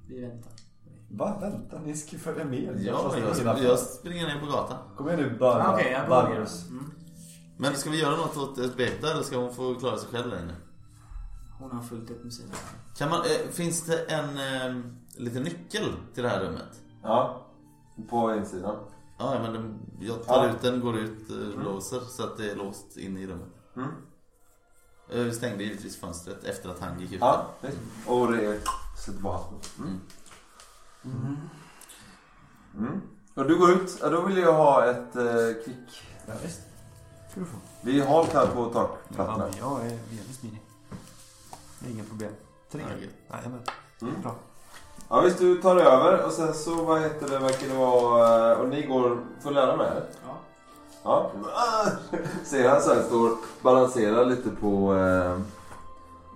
vi väntar. Va? Vänta, ni ska följa med. Ja, jag, jag springer ner på gatan. Kom igen nu, Barbara. Ah, Okej, jag. Mm. Men ska vi göra något åt Esbeta eller ska hon få klara sig själv där inne? Hon har fullt upp med sina. Kan man, eh, finns det en eh, liten nyckel till det här rummet? Ja, på insidan. Ja, men den, jag tar Ja. ut den, går ut, eh, låser så att det är låst in i rummet. Mm. Eh, Vi stängde givetvis fönstret efter att han gick ut. Ja, visst. Och det är sätter på hatten. Mm. Mm. Och du går ut, ja, då vill jag ha ett eh, kvick. Ja, visst. Ska du få. Vi är halt här på Ja, takplattorna. men jag är väldigt smidig. Det är inga problem. Tre. Ja. Jajamän. Mm. Bra. Ja visst, du tar över och sen så vad heter det, verkar det vara... Och ni går, får lära med er? Ja. Ja. [LAUGHS] Ser han så här står balanserar lite på eh,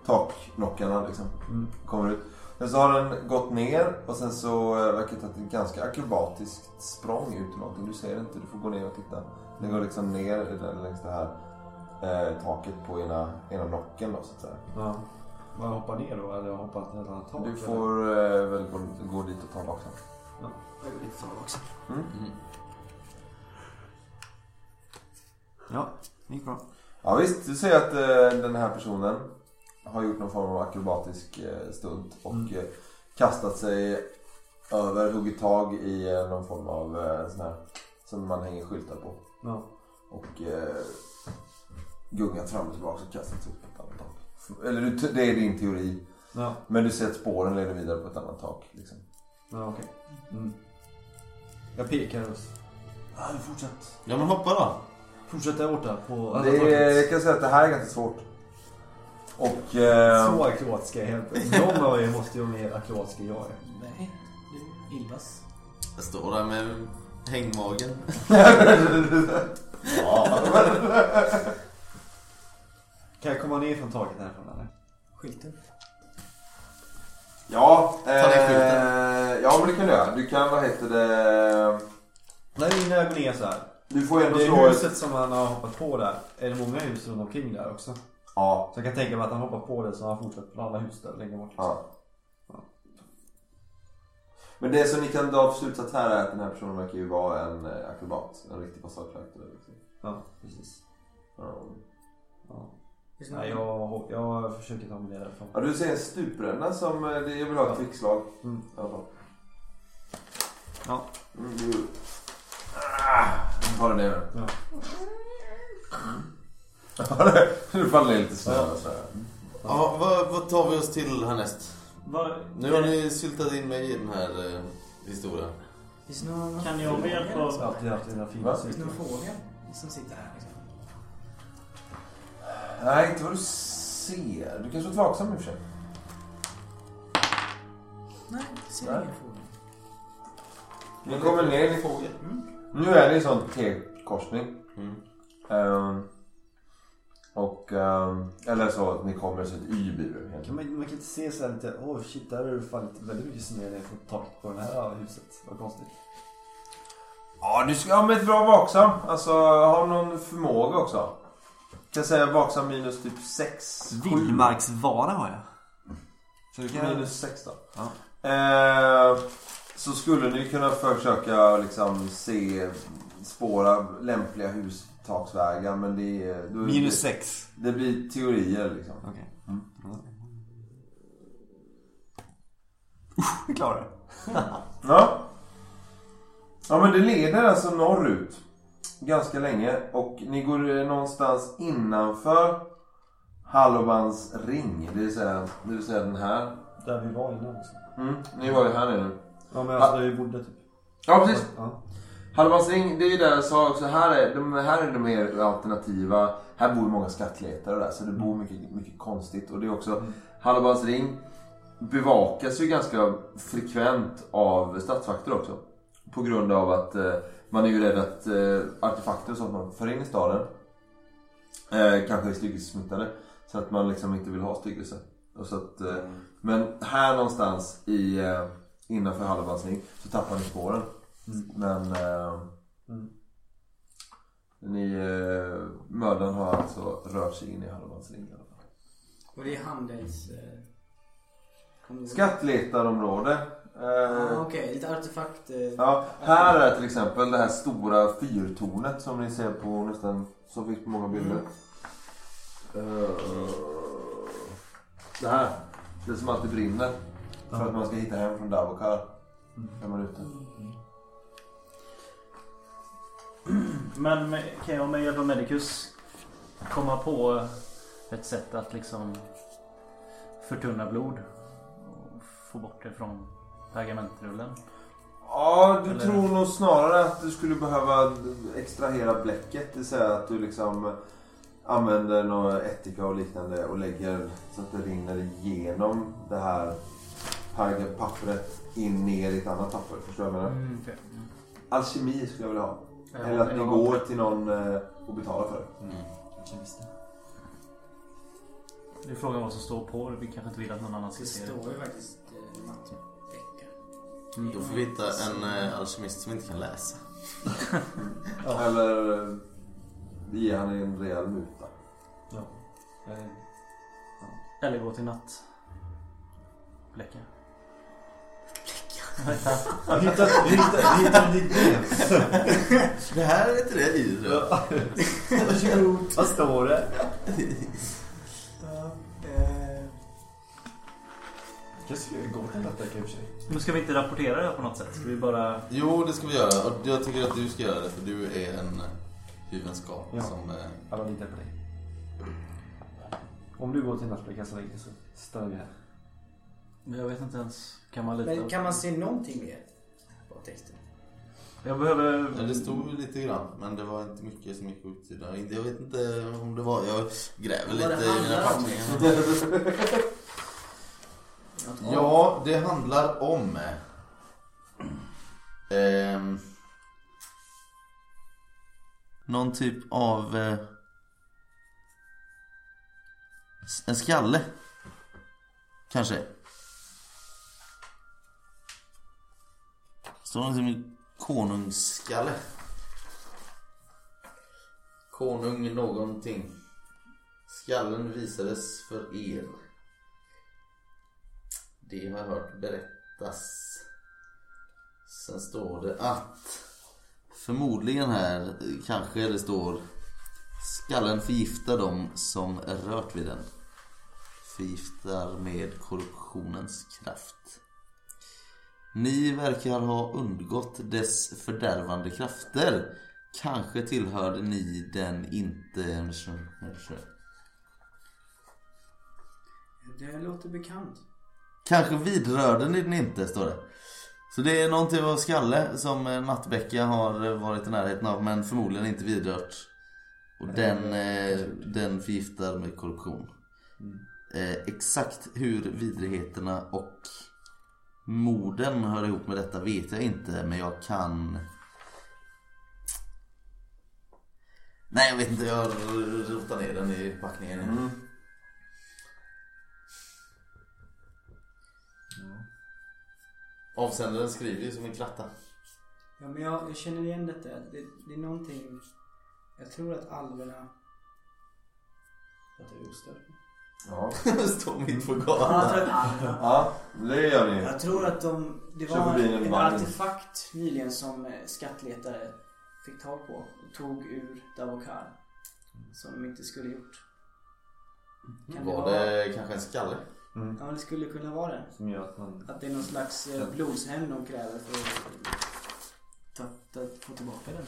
taknockarna liksom. Mm. Kommer ut. Sen så har den gått ner och sen så eh, verkar det ta ett ganska akrobatiskt språng ut ur någonting. Du ser inte, du får gå ner och titta. Den går liksom ner längs det här eh, taket på ena, ena nocken då så att säga. Ja. Man hoppar ner då eller hoppar till ett annat tak? Du får eh, väl gå, gå dit och ta en vaksam. Jag går dit och tar det också. Mm. Ja, det gick bra. Ja visst, du ser att eh, den här personen har gjort någon form av akrobatisk eh, stunt och Mm. eh, kastat sig över, huggit tag i eh, någon form av eh, sån här som man hänger skyltar på. Ja. Och eh, gungat fram och tillbaka och kastat sig upp på ett annat tak. Eller du, det är din teori. Ja, Men du ser att spåren leder vidare på ett annat tak. Liksom. ja okej. Mm. Jag pekar och Ja, du fortsätt. Ja men hoppa då. fortsätter där borta på Det är, jag kan säga att det här är ganska svårt. Och... Eh, Så akrobatiska är jag Någon av er måste ju vara mer akrobatiska än jag är. Nej, du Ilvas. Jag står där med hängmagen. [LAUGHS] Kan jag komma ner från taket härifrån eller? Skylten. Ja, eh, ja men det kan du göra. Du kan, vad heter det... Nej, när jag går ner så här. Du får ändå Det slå huset som han har hoppat på där. Är det många hus runt omkring där också? Ja. Så jag kan tänka mig att han hoppar på det så har han fortsatt på alla hus där längre bort. ja. Men det som ni kan dra för slutsats här är att den här personen verkar ju vara en eh, akrobat. En riktig passageaktor. Liksom. Ja, precis. Ja. Ja. Nej, jag, jag försöker ta mig ner därifrån. ja, du ser en stupränna som... eh, det- Jag vill ha ett kvickslag. Mm. I alla fall. Ja. Mm, du... Ah, den ner. Ja. [LAUGHS] du faller ner lite snö här. Ja, vad, vad tar vi oss till härnäst? Vad, Nu har ni syltat in mig i den här eh, historien. Finns det någon, Kan jag med hjälp av- Jag har alltid haft dina Va? fina finns det någon fågel som sitter här liksom? Nej, inte vad du ser. Du kanske är vaksam i och för sig. Nej, jag ser Nej. ingen fågel. Ni kommer ner i fågel. Nu är det en sån T-korsning. Mm. Ehm, och... ehm, eller så att ni kommer så ett Y blir det Kan man, man kan inte se så här lite, åh oh shit, där har det fallit väldigt mycket snö ner från taket på det här huset. Vad konstigt. Ja, du ska ha med ett bra vaksam. Alltså, ha någon förmåga också. Kan säga vaksam minus typ 6. Vildmarksvara har jag. Så det kan Minus 6 då. Ja. Eh, så skulle ni kunna försöka liksom se spåra lämpliga hustaksvägar men det är... då- Minus sex. Det blir teorier liksom. Okej. Mm. Vi klarar det. [LAUGHS] Ja. Ja men det leder alltså norrut. Ganska länge. Och ni går eh, någonstans innanför Hallobans ring. Det vill säga, det vill säga den här. Där vi var innan. Mm, ni var ju här nere nu. Ja men alltså där vi bodde typ. Ja precis. Ja. Ring, det är ju där jag sa också. Här är, de, här är de mer alternativa. Här bor många skattletare och där. Så det bor mycket, mycket konstigt. Och det är också ring bevakas ju ganska frekvent av statsvakter också. På grund av att eh, man är ju rädd att eh, artefakter och sånt man för in i staden eh, kanske är styggelsesmittade. Så att man liksom inte vill ha styggelse. Och så att, eh, men här någonstans i, eh, innanför Hallobans ring så tappar ni spåren. Mm. Men eh, Mm. ni, eh, mördaren har alltså rört sig in i Hallobans ring i alla fall. Och det är handels... Eh, Skattletarområde. Ah, Eh, Okej, lite artefakt... Eh, Ja, här är till exempel det här stora fyrtornet som ni ser på nästan, som finns på många bilder. Eh, det här. Det som alltid brinner. För att man ska hitta hem från Davokar. När man är ute. Men med, kan jag med hjälp av Medicus komma på ett sätt att liksom förtunna blod och få bort det från pergamentrullen? Ja, du Eller- tror nog snarare att du skulle behöva extrahera bläcket. Det vill säga att du liksom använder någon ättika och liknande och lägger så att det rinner igenom det här pappret in ner i ett annat papper. Förstår du vad jag menar? Mm, okej. Mm. Alkemi skulle jag vilja ha. Ja, Eller att ni ja, går till någon eh, och betalar för det. Jag visste. Det är frågan vad som står på det. Vi kanske inte vill att någon annan ska Det se det. står ju faktiskt eh, nattväcka. Då får vi hitta en eh, alkemist som inte kan läsa. [LAUGHS] Eller eh, ge han en rejäl muta. Ja. Eller gå till natt. Bläcka. Hittar ditt brev. Det här är inte det i tror jag. Varsågod. Vad står det? Jag ska gå till detta i och för sig. Men ska vi inte rapportera det på något sätt? Ska vi bara... Jo, det ska vi göra. Och jag tycker att du ska göra det för du är en hyvenskap Ja. som... Eh, Alla litar på dig. Om du går till nattblickan så stannar vi här. Men Jag vet inte ens. Kan man lita? men kan man se någonting mer på texten? Jag behöver... ja, det stod lite grann, men det var inte mycket som gick utsidan. Jag vet inte om det var... Jag gräver lite i mina packningar. [LAUGHS] Ja, det handlar om... ehm, någon typ av... Eh, en skalle. Kanske. Så Står som en konungsskalle. Konung någonting. Skallen visades för er. Det har jag hört berättas. Sen står det att förmodligen här kanske det står skallen förgiftar dem som rört vid den. Förgiftar med korruptionens kraft. Ni verkar ha undgått dess fördärvande krafter. Kanske tillhörde ni den inte... Det låter bekant. Kanske vidrörde ni den inte, står det. Så det är någon typ av skalle som eh, Nattbäcka har eh, varit i närheten av men förmodligen inte vidrört. Och den, eh, den förgiftar med korruption. Eh, exakt hur vidrigheterna och morden hör ihop med detta vet jag inte men jag kan... Nej jag vet inte, jag rotar ner den i packningen. Mm. Avsändaren skriver ju som en kratta. Ja, men jag, jag känner igen detta. Det, det är någonting... Jag tror att alverna... Pratar vi ostört? Ja. [LAUGHS] Står mitt på jag gatan. tror att alverna... ja, det gör ni. Jag tror att de... Det var en, en artefakt nyligen som eh, skattletare fick tag på och tog ur Davokar. Som de inte skulle gjort. Kan det Var vara... det kanske en skalle? Ja, men det skulle kunna vara det. Som gör att man... Att det är någon slags eh, blodshämnd de kräver för att ta, ta, få tillbaka den.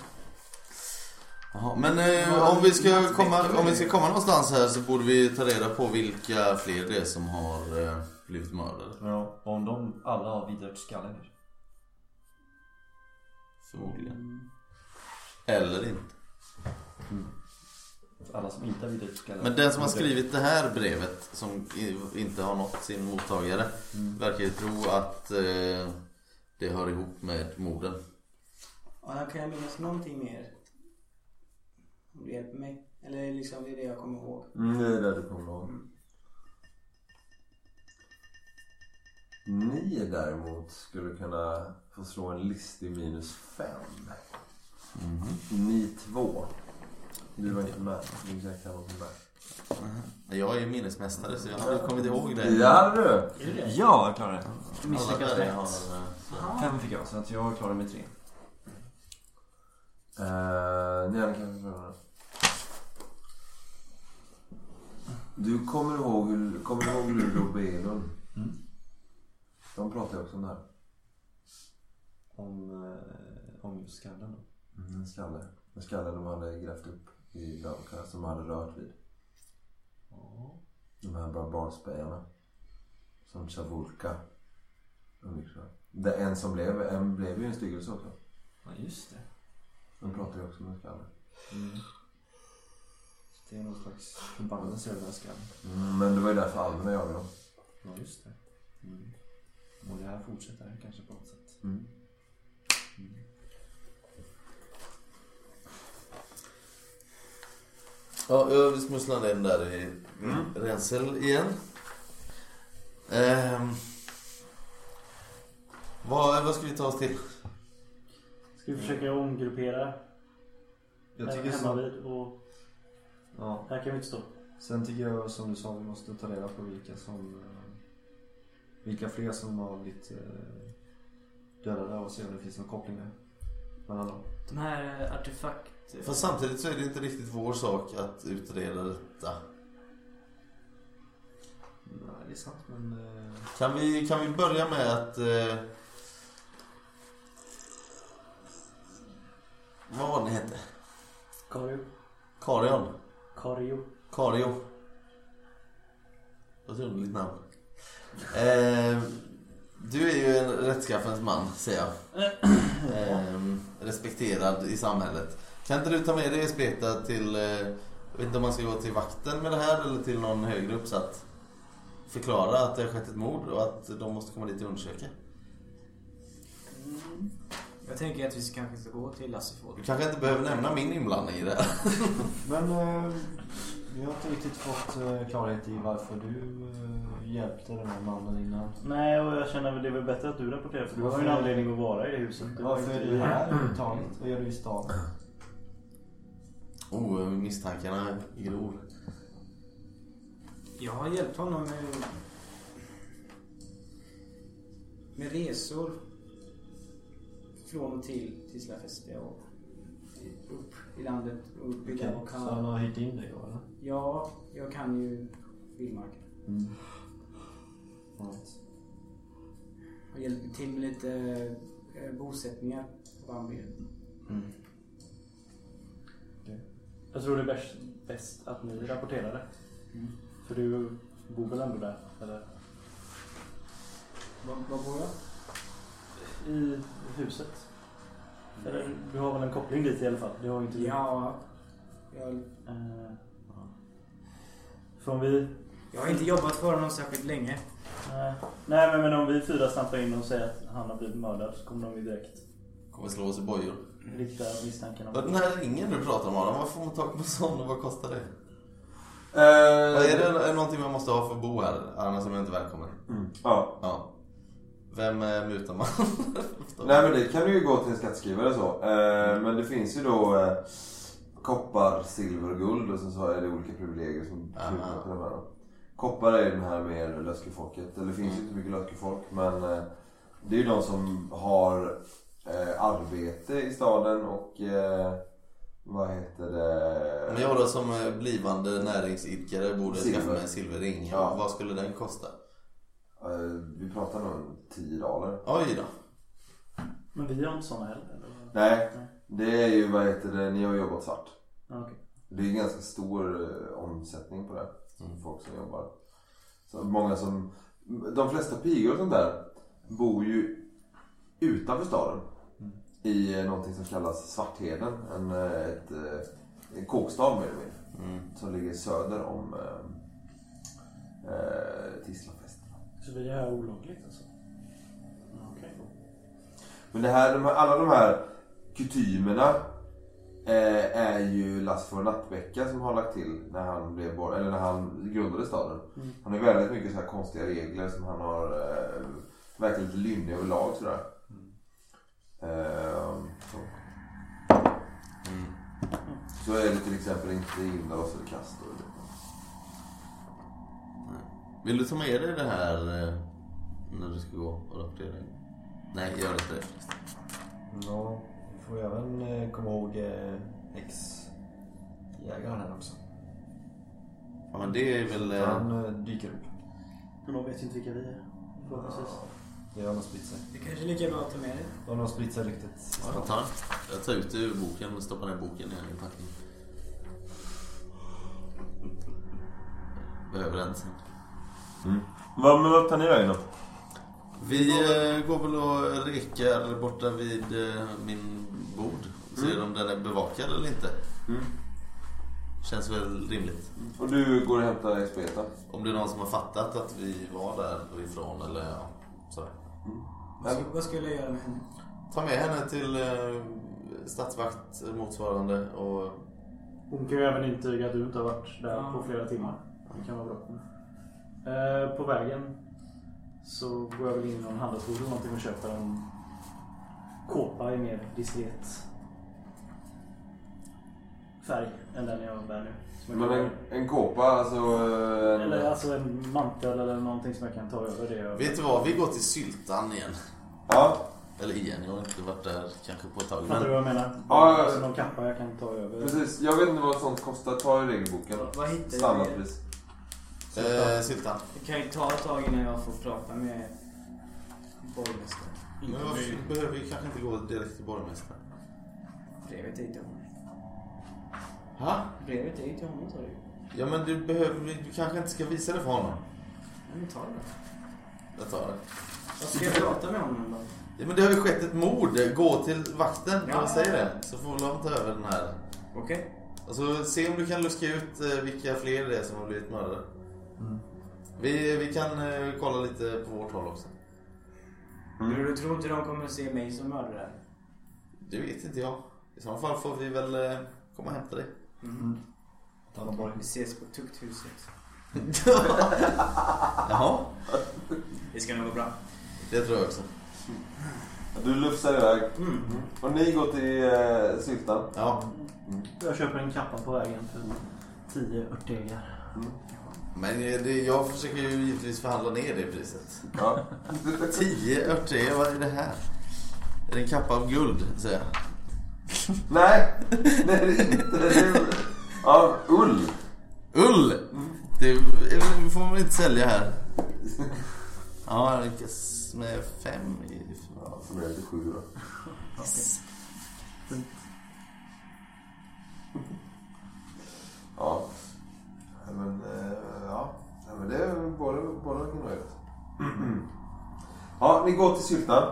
Jaha, men eh, om, vi ska komma, om vi ska komma någonstans här så borde vi ta reda på vilka fler det är som har eh, blivit mördade. Ja, om de alla har vidrört skallen. Förmodligen. Eller inte. Alla som inte har vidrört skallen. Men den som har skrivit det här brevet som inte har nått sin mottagare verkar ju tro att eh, det hör ihop med morden. Ja, kan jag minnas någonting mer? Om du hjälper mig. Eller liksom det är det jag kommer ihåg. Mm, det är det du kommer ihåg. Ni däremot skulle kunna få slå en listig minus fem. Ni två. Du var inte med. Du säkert var inte med. Jag är ju minnesmästare så jag hade kommit ihåg det. Ja du! Ja, jag klarar det. Rätt. har, eh, Fem fick jag, så att jag klarar med tre. Uh, ni hade kanske förlorat. Du kommer ihåg, kommer du ihåg Luleå Belund? Mm. De pratar ju också om det här. Om, eh, om just skallen då. En skalle. En skalle de hade grävt upp i Dalka som de hade rört vid. De här barbarspejarna. Som med. Det en som blev, en blev ju en styggelse också. Ja, just det. De pratar ju också om en skalle. Mm. Det är någon slags förbannelse över den här skallen. Mm, men det var ju därför alverna jagade dem. Ja, just det. Mm. Och det här fortsätter kanske på något sätt. Mm. Ja, jag smusslar in där i Rensel igen. Ehm, vad, vad ska vi ta oss till? Ska vi försöka omgruppera Jag tycker hemma så. vid och Ja. här kan vi inte stå. Sen tycker jag som du sa, vi måste ta reda på vilka som... eh, Vilka fler som har blivit eh, dödade och se om det finns någon koppling där. Mellan dem. De här eh, artefakt... Fast samtidigt så är det inte riktigt vår sak att utreda detta. Nej, det är sant men... Kan vi, kan vi börja med att... Eh, vad var det ni hette? Kario. Karion? Kario. Kario. Vad underligt namn. Eh, du är ju en rättskaffens man, säger jag. Eh, respekterad i samhället. Kan inte du ta med dig Speta till... Eh, jag vet inte om man ska gå till vakten med det här eller till någon högre uppsatt. Förklara att det har skett ett mord och att de måste komma dit och undersöka. Jag tänker att vi kanske ska gå till Lasseford. Du kanske inte behöver nämna min inblandning i det här. [LAUGHS] Men eh, vi har inte riktigt fått eh, klarhet i varför du eh, hjälpte den här mannen innan. Nej, och jag känner väl det är väl bättre att du rapporterar för du har ju en anledning att vara i det huset. Du var Varför är inte- du här överhuvudtaget? Vad gör du i stan? Oh, misstankarna gror. Jag har hjälpt honom med, med resor från och till Tislafeste och upp i landet och Okej, okay. Så han har hyrt in dig då eller? Ja, jag kan ju vildmarken. Mm. Right. Har hjälpt till med lite eh, bosättningar på Bambi. Jag tror det är bäst, bäst att ni rapporterar det. Mm. För du bor väl ändå där? Eller? Var, var bor jag? I huset? Eller du har väl en koppling dit i alla fall? Det har inte du. Ja, jag, Eh, för om vi... jag har inte jobbat för honom särskilt länge. Nej, nej men, men om vi fyra stampar in och säger att han har blivit mördad så kommer de ju direkt Kommer slå oss i bojor. rikta misstankarna Den här ringen du pratar om Adam, vad får man tag på sån och vad kostar det? Eh, Vad är, det, är det någonting man måste ha för att bo här? Annars är man inte välkommen. Mm. Ja. Ja. Vem eh, mutar man? [LAUGHS] Nej men det kan du ju gå till en skattskrivare så. Eh, men det finns ju då eh, koppar, silver och guld och sen så är det olika privilegier som knutna till de här. då. Koppar är den här mer löskefolket. Eller det finns ju inte mycket löskefolk men eh, det är ju de som har arbete i staden och vad heter det? Men jag då som blivande näringsidkare borde Silver. skaffa mig en silverring. Ja. Vad skulle den kosta? Eh, vi pratar nog om 10 dollar. Oj då. Men vi har inte såna heller? Eller? Nej, det är ju vad heter det, ni har jobbat svart. Okej. Det är en ganska stor eh, omsättning på det. Mm. Folk som jobbar. Så många som, de flesta pigor och sånt där bor ju utanför staden. I eh, någonting som kallas Svartheden. En, ett, en kåkstad mer eller mindre. Mm. Som ligger söder om eh, Tislafest. Så är här olagligt alltså? Okej. Men det här, de här, alla de här kutymerna eh, är ju Lasfor Nattbäcka som har lagt till när han, blev, bor- eller när han grundade staden. Mm. Han har väldigt mycket så här konstiga regler som han har eh, verkligen lite lynnig överlag sådär. Eh, så. Mm. så är det till exempel inte inlås eller kast. och det. Vill du ta med dig det här eh, när du ska gå och rapportera? Nej, gör inte det. Ja, vi får även eh, komma ihåg eh, ex-jägaren här också. Ja, men det är väl... Han dyker upp. Men de vet ju inte vilka vi är. Förhoppningsvis. Det har nog spritt sig. Det kanske är lika bra att ta med det. Det har nog spritt sig ryktet. ja, jag tar Jag tar ut det ur boken och stoppar ner boken i en packning. Behöver den sen. Vad, men vad tar ni vägen då? Vi eh, går väl och rekar borta vid eh, min bod. Ser om den är bevakad eller inte. Mm. Känns väl rimligt. Och du går och hämtar Expeta? Om det är någon som har fattat att vi var därifrån eller ja, sådär. Vad, ska, vad skulle jag göra med henne? Ta med henne till eh, stadsvakt motsvarande och... Hon kan ju även intyga att du inte har varit där Ja. på flera timmar. Det kan vara bra. Eh, på vägen så går jag väl in i någon handelsbod eller någonting och köper en kåpa i mer diskret färg än den jag bär nu. Som jag Men kan- en, en kåpa, alltså... eh, En, Eller alltså en mantel eller någonting som jag kan ta över det. Vet du vad? Vi går till Syltan igen. Ja, Eller igen, jag har inte varit där kanske på ett tag. Fattar du Men vad jag menar? Ja, ja, ja. Alltså någon kappa jag kan ta över. precis. Jag vet inte vad sånt kostar. Ta i regelboken. Vad, hittar jag? Standardpris. Eh, Syltan. Det kan ju ta ett tag innan jag får prata med borgmästaren. Men varför behöver vi kanske inte gå direkt till borgmästaren? Brevet är till honom. Ha? Brevet är ju till honom sa du. Ja men du behöver, du kanske inte ska visa det för honom. Men ta det då. Jag tar det. Vad ska jag prata med honom då? Ja men det har ju skett ett mord. Gå till vakten Ja. och säg det. Så får de ta över den här. Okej. Och så se om du kan luska ut eh, vilka fler det är som har blivit mördade. Vi, vi kan eh, kolla lite på vårt håll också. Du, du tror inte de kommer se mig som mördare? Det vet inte jag. I så fall får vi väl eh, komma och hämta dig. Tallarborg. Vi ses på tukthuset. [LAUGHS] Jaha, Det ska nog gå bra. det tror jag också. Du lufsar iväg. Mm. Och ni går till eh, Syltan. Ja, Jag köper en kappa på vägen för 10 örtegar. Men eh, det, jag försöker ju givetvis förhandla ner det priset. Ja. 10 örter, vad är det här? Är det en kappa av guld, säger jag. Nej, nej det är inte. Det är, ja, ull. Ull! Det det får man inte sälja här. Ja, jag lyckas med fem i... Ja, så blir det sju då. Ja. Ni går till Syltan.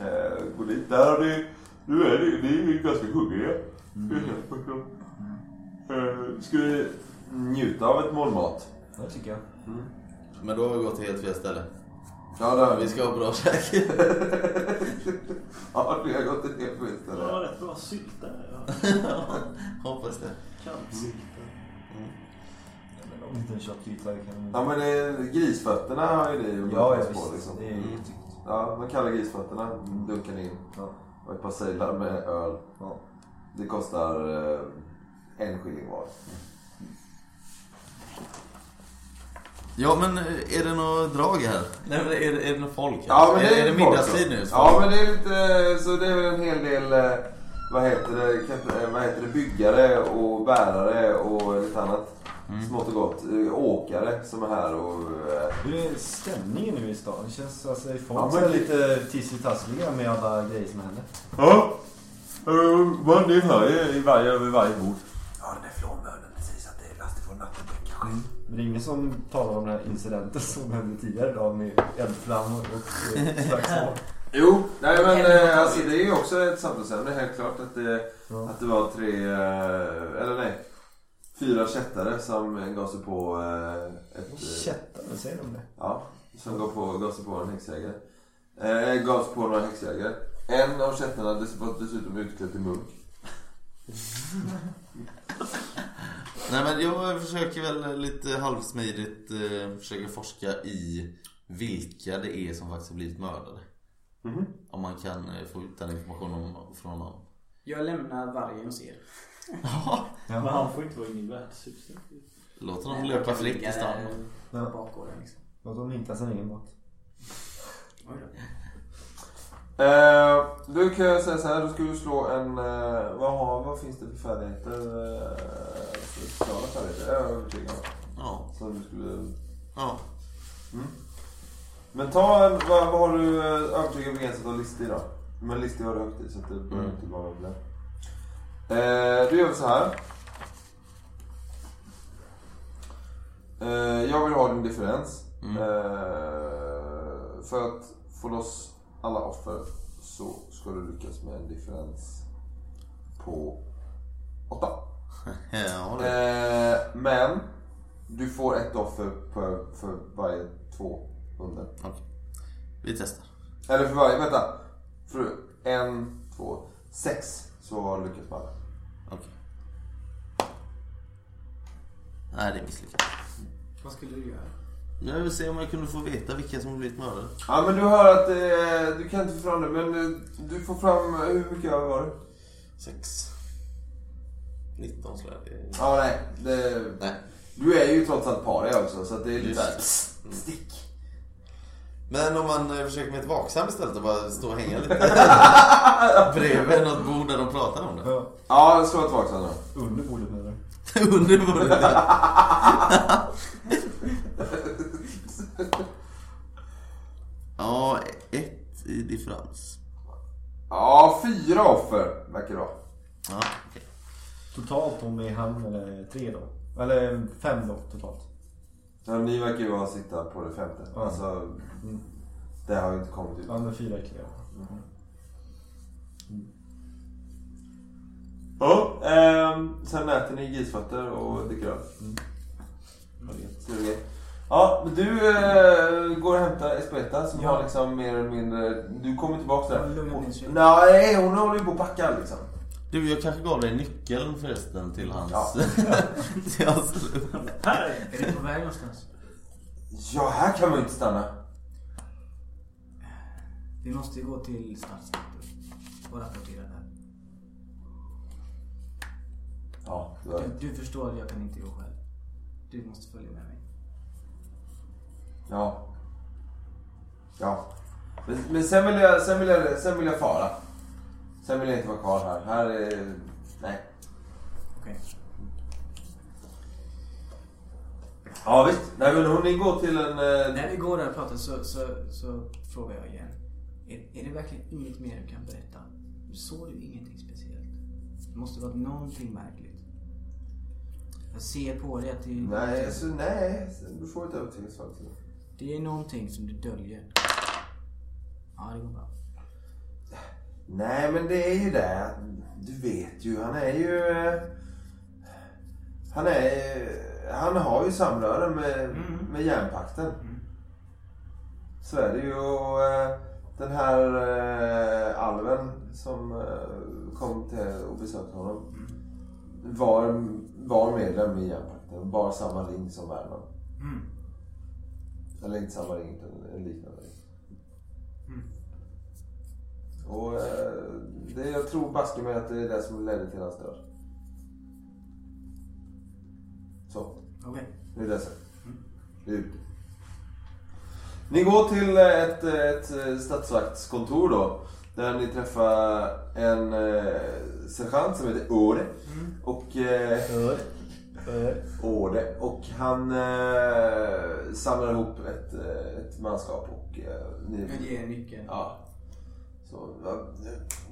Eh, går dit. Där har ni... Nu är ni, ni är ju ganska hungriga. Eh, ska ni njuta av ett mål mat? Det tycker jag. Men då har vi gått till helt fel ställe. Ja, det har Vi ska ha bra käk. [LAUGHS] Ja, vi har gått till helt fel Det var ställe. rätt bra sylta. [LAUGHS] Hoppas det. Kaltsylta. En köttgryta kan... Ja, men det, grisfötterna har ju ni Ja, ja på liksom. Det är jättegott. Ja, man kallar grisfötterna. Dunkar ni in. Ja. Och ett par sejlar med öl. Ja. Det kostar eh, en skilling var. Ja, men eh, är det något drag här? Nej, men är, det- är det något folk här? Ja, men är, det är det folk middagstid nu? Ja, men det är lite, så det är en hel del, eh, vad heter det, eh, vad heter det, byggare och bärare och lite annat. Mm. Smått och gott. Eh, Åkare som är här och... eh, Hur är stämningen nu i stan? Det känns alltså, folk Ja, men- lite tissitassliga med alla grejer som händer? Ja, uh, man det hör ju i varje, över varje bord. Ja, den där flånbönen precis att det är last ifrån Nattebäck kanske. Men det är ingen som talar om den här incidenten som hände tidigare idag med eldflammor och slagsmål. Jo, nej men alltså det är ju också ett samtalsämne. Helt klart att det, Ja. att det var tre, eller nej, fyra kättare som gav sig på eh, ett... Kättare, säger de det? Ja, som gav, på, gav sig på en häxjägare. Eh, gav sig på några häxjägare. En av kättarna var dessutom utklädd till munk. [LAUGHS] Nej, men jag försöker väl lite halvsmidigt eh, försöka forska i vilka det är som faktiskt har blivit mördade. Mhm. Om man kan eh, få ut den informationen om, från någon. Jag lämnar vargen hos er. Men han får inte vara inne i värdshuset. Låt dem Nej, löpa jag fritt i stan. Ja. Bakgården liksom. Låt dem hitta sin egen båt. Då. Eh, du kan jag säga så här, du ska ju slå en... Eh, vad, har, vad finns det för färdigheter? Eh, sociala färdigheter? Jag är övertygad om. Ja, Som du skulle... ja. Men ta en, vad, vad har du eh, övertygad begränsat av listig då? Men listig har du högt i så att det behöver Mm. inte vara problem. Eh, du gör vi så här. Eh, jag vill ha din differens. Mm. Eh, för att få loss alla offer så ska du lyckas med en differens på 8. [LAUGHS] ja. Eh, men du får ett offer för, för varje två under. Vi testar. Eller för varje, vänta. För en, två, sex så har du lyckats med alla. Nej, det är misslyckat. Vad skulle du göra? Jag vill se om jag kunde få veta vilka som blivit mördade. Ja men du hör att eh, du kan inte få fram det men eh, du får fram, eh, hur mycket var det? Sex. 19 slår jag. Det Ja nej, det, Nej. du är ju trots allt paria också så att det är lite Just såhär, det. pss, stick. Men om man eh, försöker med ett vaksam istället och bara stå och hänga lite [LAUGHS] bredvid något bord där de pratar om det. Ja, Ja, slå ett vaksam då. under bordet menar du? Under bordet. ja, ett i differens. Ja, fyra offer verkar det vara. Ja, okej. Totalt om vi är han eller tre då? Eller fem då totalt. Ja, ni verkar ju ha sitta på det femte. Ja. Alltså, Mm. det har ju inte kommit ut. Ja, men fyra ytterligare. Ja, ehm, sen äter ni grisfötter och dricker öl. Vet. Trevligt. Ja, men du eh, går och hämtar Espeta som Ja. har liksom mer eller mindre... Du kommer tillbaka där. lugna Hon- ner sig. Nej, hon håller ju på att packa liksom. Du, jag kanske gav dig nyckeln förresten till hans... Ja. [LAUGHS] till hans. Här! Är du på väg någonstans? Ja, här kan man ju inte stanna. Vi måste gå till stadsnätet och rapportera där. Ja, du. Du, förstår att jag kan inte gå själv. Du måste följa med mig. Ja. Ja. Men, men sen, vill jag, sen, vill jag, sen vill jag fara. Sen vill jag inte vara kvar här. Här är... Nej. Okej. Ja visst. Nej men hon går till en... Eh, När vi går där och pratar så, så, så frågar jag igen. Är, är det verkligen inget mer du kan berätta? Såg du ingenting speciellt? Det måste vara någonting märkligt. Jag ser på dig att det, nej, så, nej. Du får ett övertygelsefall till. det är någonting som du döljer. Ja, det går bra. Nej men det är ju det. Du vet ju, han är ju... Han är... Han har ju samröre med, Mm. med järnpakten. Mm. Så är det ju. Och, eh, den här eh, alven som eh, kom till och besökte honom. Var, var medlem i järnpakten. Bar samma ring som Värmland. Mm. Eller inte samma ring utan en liknande ring. Mm. Och eh, det, jag tror baske mig att det är det som ledde till hans död. Så, Okej. det är det sen. Det är ute. Ni går till eh, ett, ett stadsvaktskontor då. Där ni träffar en eh, sergeant som heter Ore. Och... Eh, Ore. Och han eh, samlar ihop ett, eh, ett manskap och eh, ni... Jag ger nyckeln. Ja. Så, ja,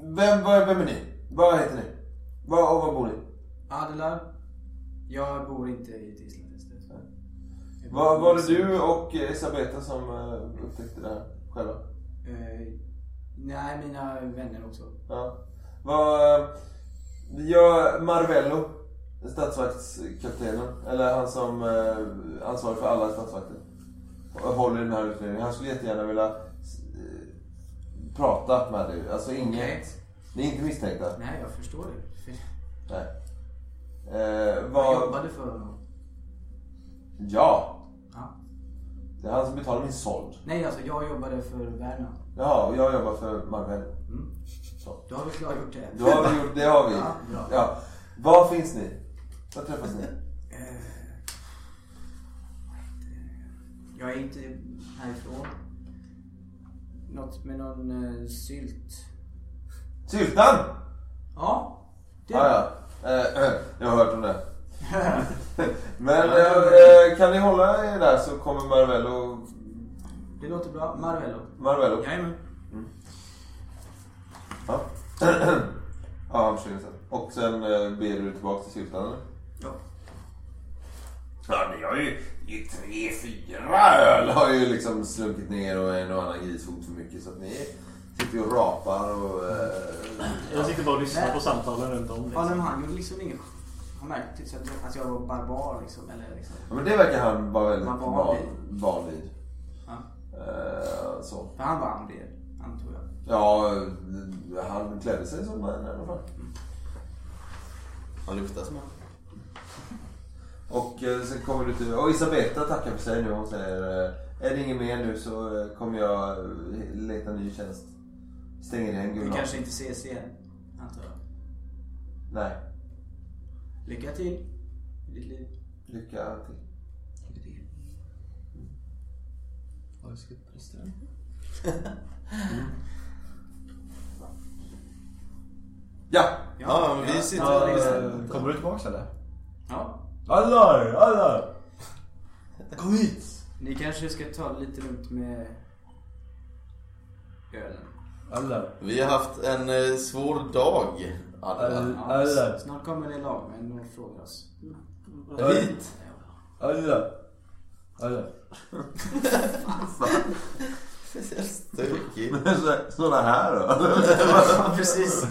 vem, vem är ni? Vad heter ni? Var, och var bor ni? Adelar. Jag bor inte i ett islandshästet. Var, var det du och Elisabeta som eh, upptäckte det här själva? Eh, nej, mina vänner också. Ja. Vad... Jag, Marvello, statsvaktskaptenen, eller han som eh, ansvarar för alla statsvakter, håller i den här utredningen. Han skulle jättegärna vilja eh, prata med dig. Alltså inget... Okej. Ni är inte misstänkta. Nej, jag förstår det. Nej. Eh, jag vad... jobbade för honom. Ja. Ja. Det är han som betalar min såld. Nej, alltså jag jobbade för Värnamo. Jaha, och jag jobbar för Marvel. Mm. Så. Då har vi klargjort det. Då har vi gjort, det har vi. Ja, bra. Ja. Var finns ni? Var träffas ni? Eh, jag är inte härifrån. Något med någon eh, sylt. Syltan! Ja, det Ja, ja. Eh, eh, [CLEARS THROAT] jag har hört om det. [LAUGHS] [LAUGHS] Men eh, eh, kan ni hålla er där så kommer Marvello... Det låter bra. Marvello. Marvello. Jajamän. Ja. [CLEARS THROAT] ja, han försvinner sen. Och sen eh, ber du tillbaka till Syltan eller? Ja. Ja, ni har ju i tre, fyra öl har ju liksom slunkit ner och en och annan grisfot för mycket så att ni sitter ju och rapar och... Eh, Jag sitter bara och lyssnar Nej. på samtalen runt om. Ja, Liksom. men han gjorde liksom ingen... Han märkte så att, jag var barbar liksom. Eller liksom. ja, men det verkar han vara väldigt Man var van, vid. van vid. Eh, så. För han var andel. Han Ja, han klädde sig som en i alla fall. Han luktar som han. Och eh, sen kommer du till... Och Isabetta tackar för sig nu. Hon säger eh, är det inget mer nu så eh, kommer jag eh, leta ny tjänst. Stänger igen Vi Gulan. kanske inte ses igen, antar jag. Nej. Lycka till i ditt liv. Lycka till. Skrivit brister? [LAUGHS] Ja! Ja, men vi sitter ja, det. Kommer du tillbaks eller? ja. Allar! Allar! Kom hit! Ni kanske ska ta lite lugnt med ölen. Allar. Vi har haft en eh, svår dag, alla. All- Ja, Allar. s- Snart kommer det lagmän och frågar oss. Hit! Allar. Allar. Stökig. Så- Såna här då? precis.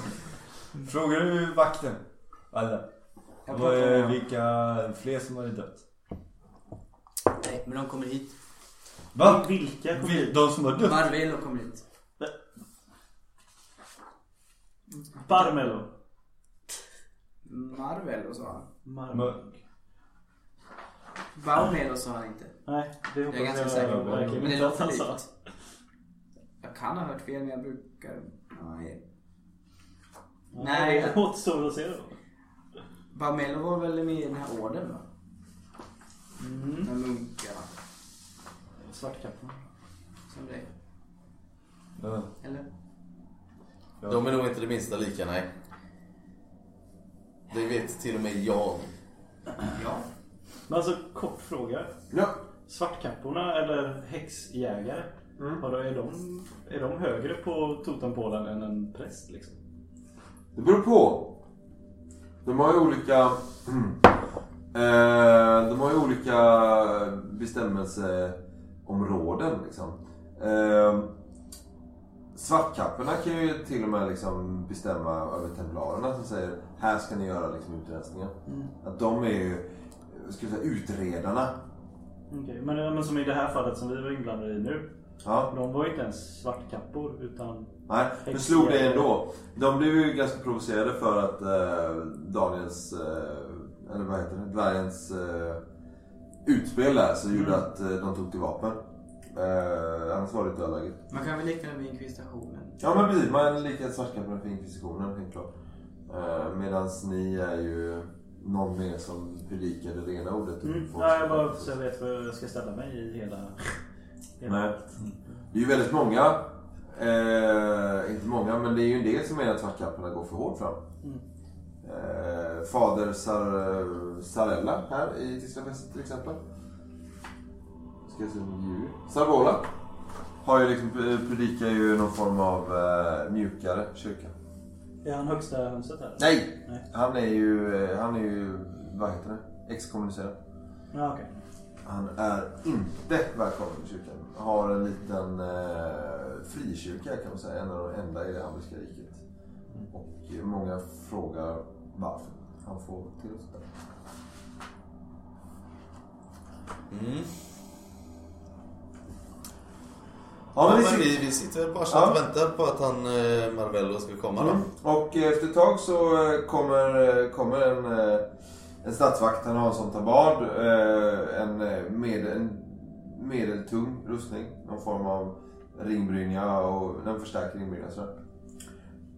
Frågar du vakten? Vad pratar är vilka fler som har dött? Nej, men de kommer hit. Va? Vilka kommer hit? De som har dött? Marvello kommer hit. Barmelo. Marvello sa han. Marmelo. Baumelo sa han inte. Nej, det hoppas Jag är ganska jag säker på. Men det låter sa. likt. Jag kan ha hört fel men jag brukar... Nej. Nej. Det återstår att se då. Baumelo var väl med i den här orden va? Mm. Med munkarna. Svartkappan. Som det. Ja. Eller? De är nog inte det minsta lika, nej. Det vet till och med jag. Ja. Men alltså, kort fråga. Ja. Svartkapporna eller häxjägare. Mm. Är, de, är de högre på totempålen än en präst liksom? Det beror på. De har ju olika... [CLEARS THROAT] eh, de har ju olika bestämmelseområden liksom. Eh, svartkapporna kan ju till och med liksom bestämma över templarerna som säger här ska ni göra liksom utrensningar. Att de är ju, ska jag säga, utredarna. Okej, men, men som i det här fallet som vi var inblandade i nu. Ja. De var ju inte ens svartkappor utan... Nej, men slog det ändå. De blev ju ganska provocerade för att eh, Daniels, eh, eller vad heter det, dvärgens eh, utspel där så gjorde att eh, de tog till vapen. Eh, annars var det ett dödläge. Man kan väl likna det med inkvisitionen. Ja men precis, man likar svartkapparna för inkvisitionen helt klart. Eh, Medan ni är ju någon mer som predikar det rena ordet. Mm. Ja, jag bara så jag vet vad jag ska ställa mig i hela... hela Nej. Det är ju väldigt många, eh, inte många, men det är ju en del som menar att svartkapporna går för hårt fram. Mm. Eh, fader Sar Sarella här i Tyska fästet till exempel. Ska jag se om. Sarvola. Har ju liksom, predikar ju någon form av eh, mjukare kyrka. Är han högsta hönset här? Nej! Nej. Han är ju, han är ju, vad heter det? Exkommunicerad. Ja, okej. Han är inte välkommen i kyrkan. Har en liten eh, frikyrka kan man säga. En av de enda i det Hamburgska riket. Och många frågar varför han får tillåtelse där. Mm. Ja, Ja, men men vi vi, sitter- väl bara så Ja. och väntar på att han eh, Marvello ska komma då. Mm. Och efter ett tag så eh, kommer, eh, kommer en, eh, en stadsvakt. Han har en sån tabard. eh, En, eh, med, en medeltung rustning. Någon form av ringbrynja och den förstärker ringbrynja sådär.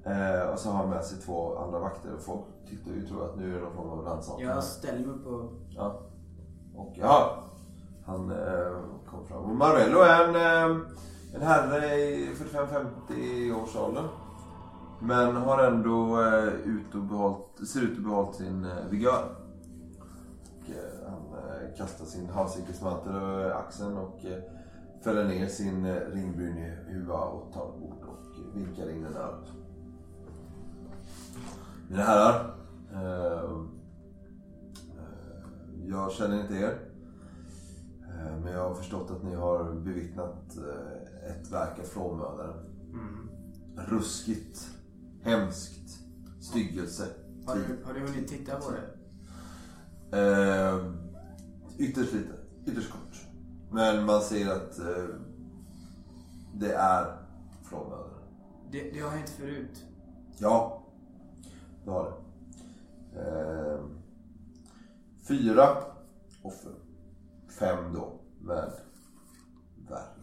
Eh, och så har han med sig två andra vakter. Och folk tyckte ju tror att nu är det någon form av rannsakning. Jag ställer mig upp och... Ja. Och ja, han eh, kom fram. Och Marvello är en, eh, en herre i 45-50 års ålder. Men har ändå eh, ut och behållt, ser ut att behållit sin eh, vigör. Och, eh, han eh, kastar sin havsirkesmantel över axeln och eh, fäller ner sin eh, ringbrynjehuva och tar bort och vinkar in en öl. Mina herrar. Eh, eh, jag känner inte er. Eh, men jag har förstått att ni har bevittnat ett verk av flåmördaren. Ruskigt, hemskt, styggelse. Har du, har du hunnit titta på det? Eh, ytterst lite, ytterst kort. Men man ser att eh, det är flåmördaren. Det, det har hänt förut. Ja, det har det. Eh, fyra offer. Fem då med Värna.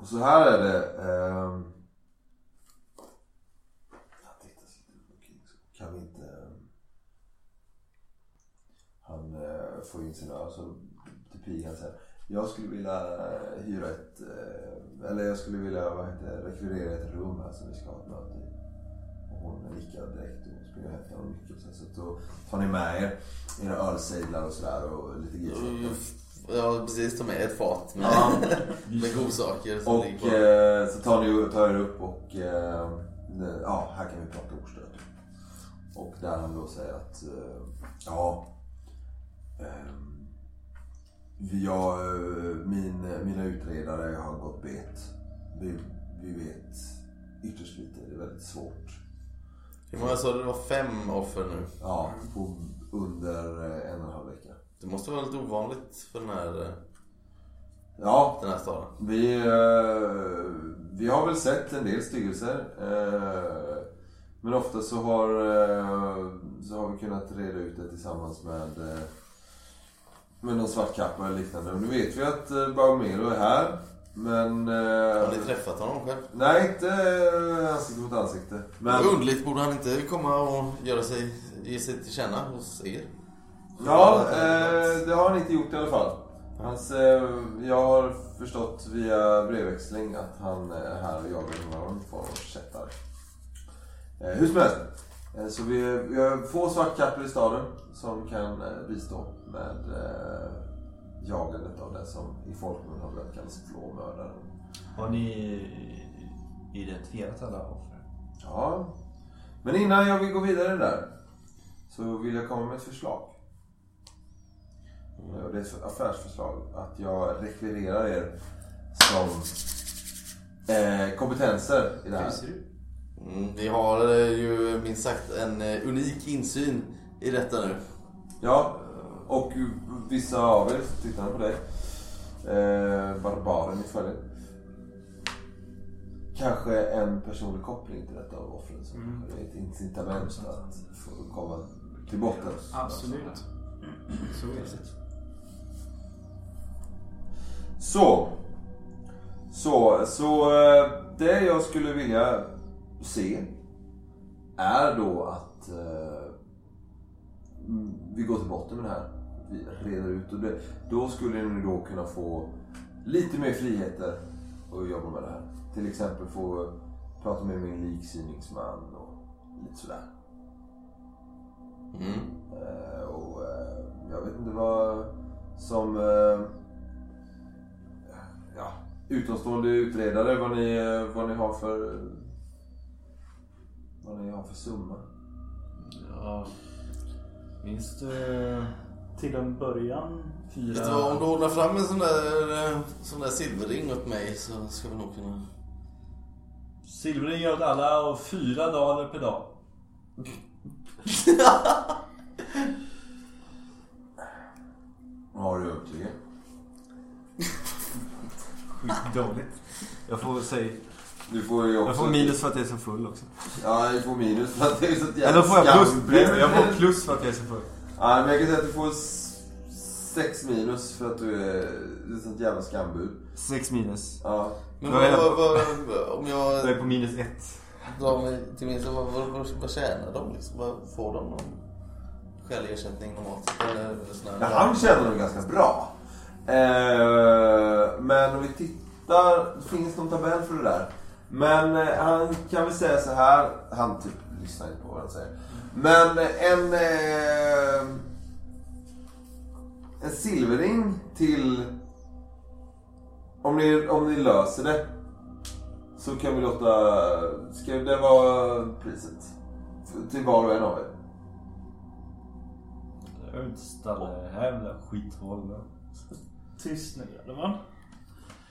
Och så här är det. Eh, tittar kan vi inte... Ehm, han eh, får in sina... Alltså, till pigan säger jag skulle vilja hyra ett, eh, eller jag skulle vilja vad heter, rekvirera ett rum här som vi ska ha ett möte i. Och hon nickar direkt och springer och hämtar. Så, då tar ni med er era ölsedlar och sådär och lite grejer. Mm. Ja, precis. Ta med ett fat med, Ja. [LAUGHS] med godsaker som Och eh, så tar ni tar er upp och eh, ja, här kan vi prata ordstöd. Och där han då säger att eh, ja, ehm, har, eh, min, mina utredare har gått bet. Vi, vi vet ytterst lite, det är väldigt svårt. Hur många sa du? Det var fem offer nu. Ja, på, under eh, en och en halv vecka. Det måste vara lite ovanligt för den här, eh, Ja, den här staden. Vi, eh, vi har väl sett en del styggelser. Eh, men ofta så har, så har vi kunnat reda ut det tillsammans med, med någon svartkappa eller liknande. Och nu vet vi att Baumero är här. Men... Eh, Har ni träffat honom själv? Nej, inte ansikte mot ansikte. Men, Underligt, borde han inte komma och göra sig, ge sig till känna hos er? Ja, eh, det har han inte gjort i alla fall. Hans, eh, jag har förstått via brevväxling att han är här och jagar någon form av kättare. Eh, hur som helst. Eh, så vi, vi har få svartkappor i staden som kan eh, bistå med eh, jagandet av det som i folkmun har börjat kallas flåmördare. Har ni identifierat alla offer? Ja. Men innan jag vill gå vidare där så vill jag komma med ett förslag. Eh, Det är ett affärsförslag. Att jag rekvirerar er som eh, kompetenser i det här. Mm, vi har eh, ju minst sagt en eh, unik insyn i detta nu. Ja, och vissa av er, tittarna på dig, eh, barbaren i följet. Kanske en personlig koppling till detta av offren som Mm. är ett incitament att få komma till botten. Absolut. Så är det. Så. Så, så eh, det jag skulle vilja se är då att eh, mm, vi går till botten med det här. Vi reder ut och det, då skulle ni då kunna få lite mer friheter att jobba med det här. Till exempel få prata med min liksyningsman och lite sådär. Mm. Eh, och eh, jag vet inte vad som... Ja, utomstående utredare, vad ni, vad ni har för... Vad ni har för summa. Ja. Minst eh, Till en början. fyra... Vet du vad, om du ordnar fram en sån där, eh, sån där silverring åt mig så ska vi nog kunna... Silverring åt alla och fyra daler per dag. [LAUGHS] Skitdåligt. Jag får säga... Du får ju också... Jag får minus för att jag är så full också. Ja, du får minus för att det är så jävla Eller får jag plus? Jag får plus för att jag är så full. Ja, men jag kan säga att du får sex minus för att du är, ett sånt jävla skambud. Sex minus. Ja. Men Vad vad, vad, om Jag jag är på minus ett. mig till minst, vad, vad, vad, vad tjänar de liksom? Vad får de någon skälig ersättning normalt? Eller sån Ja, han känner nog ganska bra. Eh, men om vi tittar, det finns någon tabell för det där. Men eh, han kan väl säga så här, han typ lyssnar inte på vad han säger. Men en... Eh, en silverring till... Om ni, om ni löser det. Så kan vi låta... Ska det vara priset? Till var och en av er. Jag vill inte stanna här med det här skithålet. Tyst nu grabbar.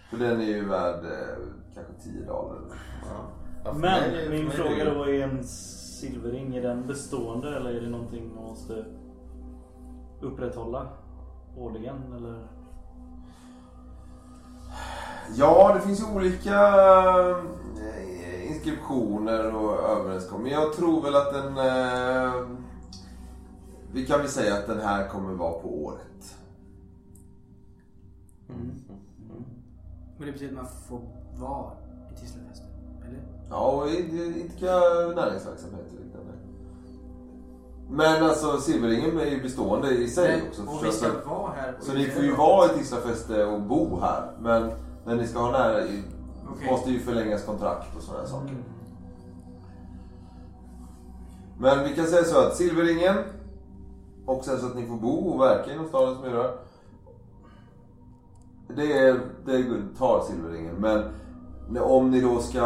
För den är ju värd eh, kanske 10 dollar. Ja, Men mig- min fråga det- då är en silverring, är den bestående eller är det någonting man måste upprätthålla årligen eller? Ja, det finns ju olika eh, inskriptioner och överenskommelser. Jag tror väl att den... Eh, vi kan väl säga att den här kommer vara på året. Men det betyder att man får vara i Tislafesten? Eller? Ja, och id- idka näringsverksamhet och liknande. Men alltså silverringen är ju bestående i sig också. och vi ska Så- vara här. Så ni får ju vara i Tislafäste och bo här. Men när ni ska ha nära Okej. måste ju förlängas kontrakt och sådana saker. Mm. Men vi kan säga så att Silverringen och sen så att ni får bo och verka inom stadens murar. Det, är, det tar Silverringen. Men om ni då ska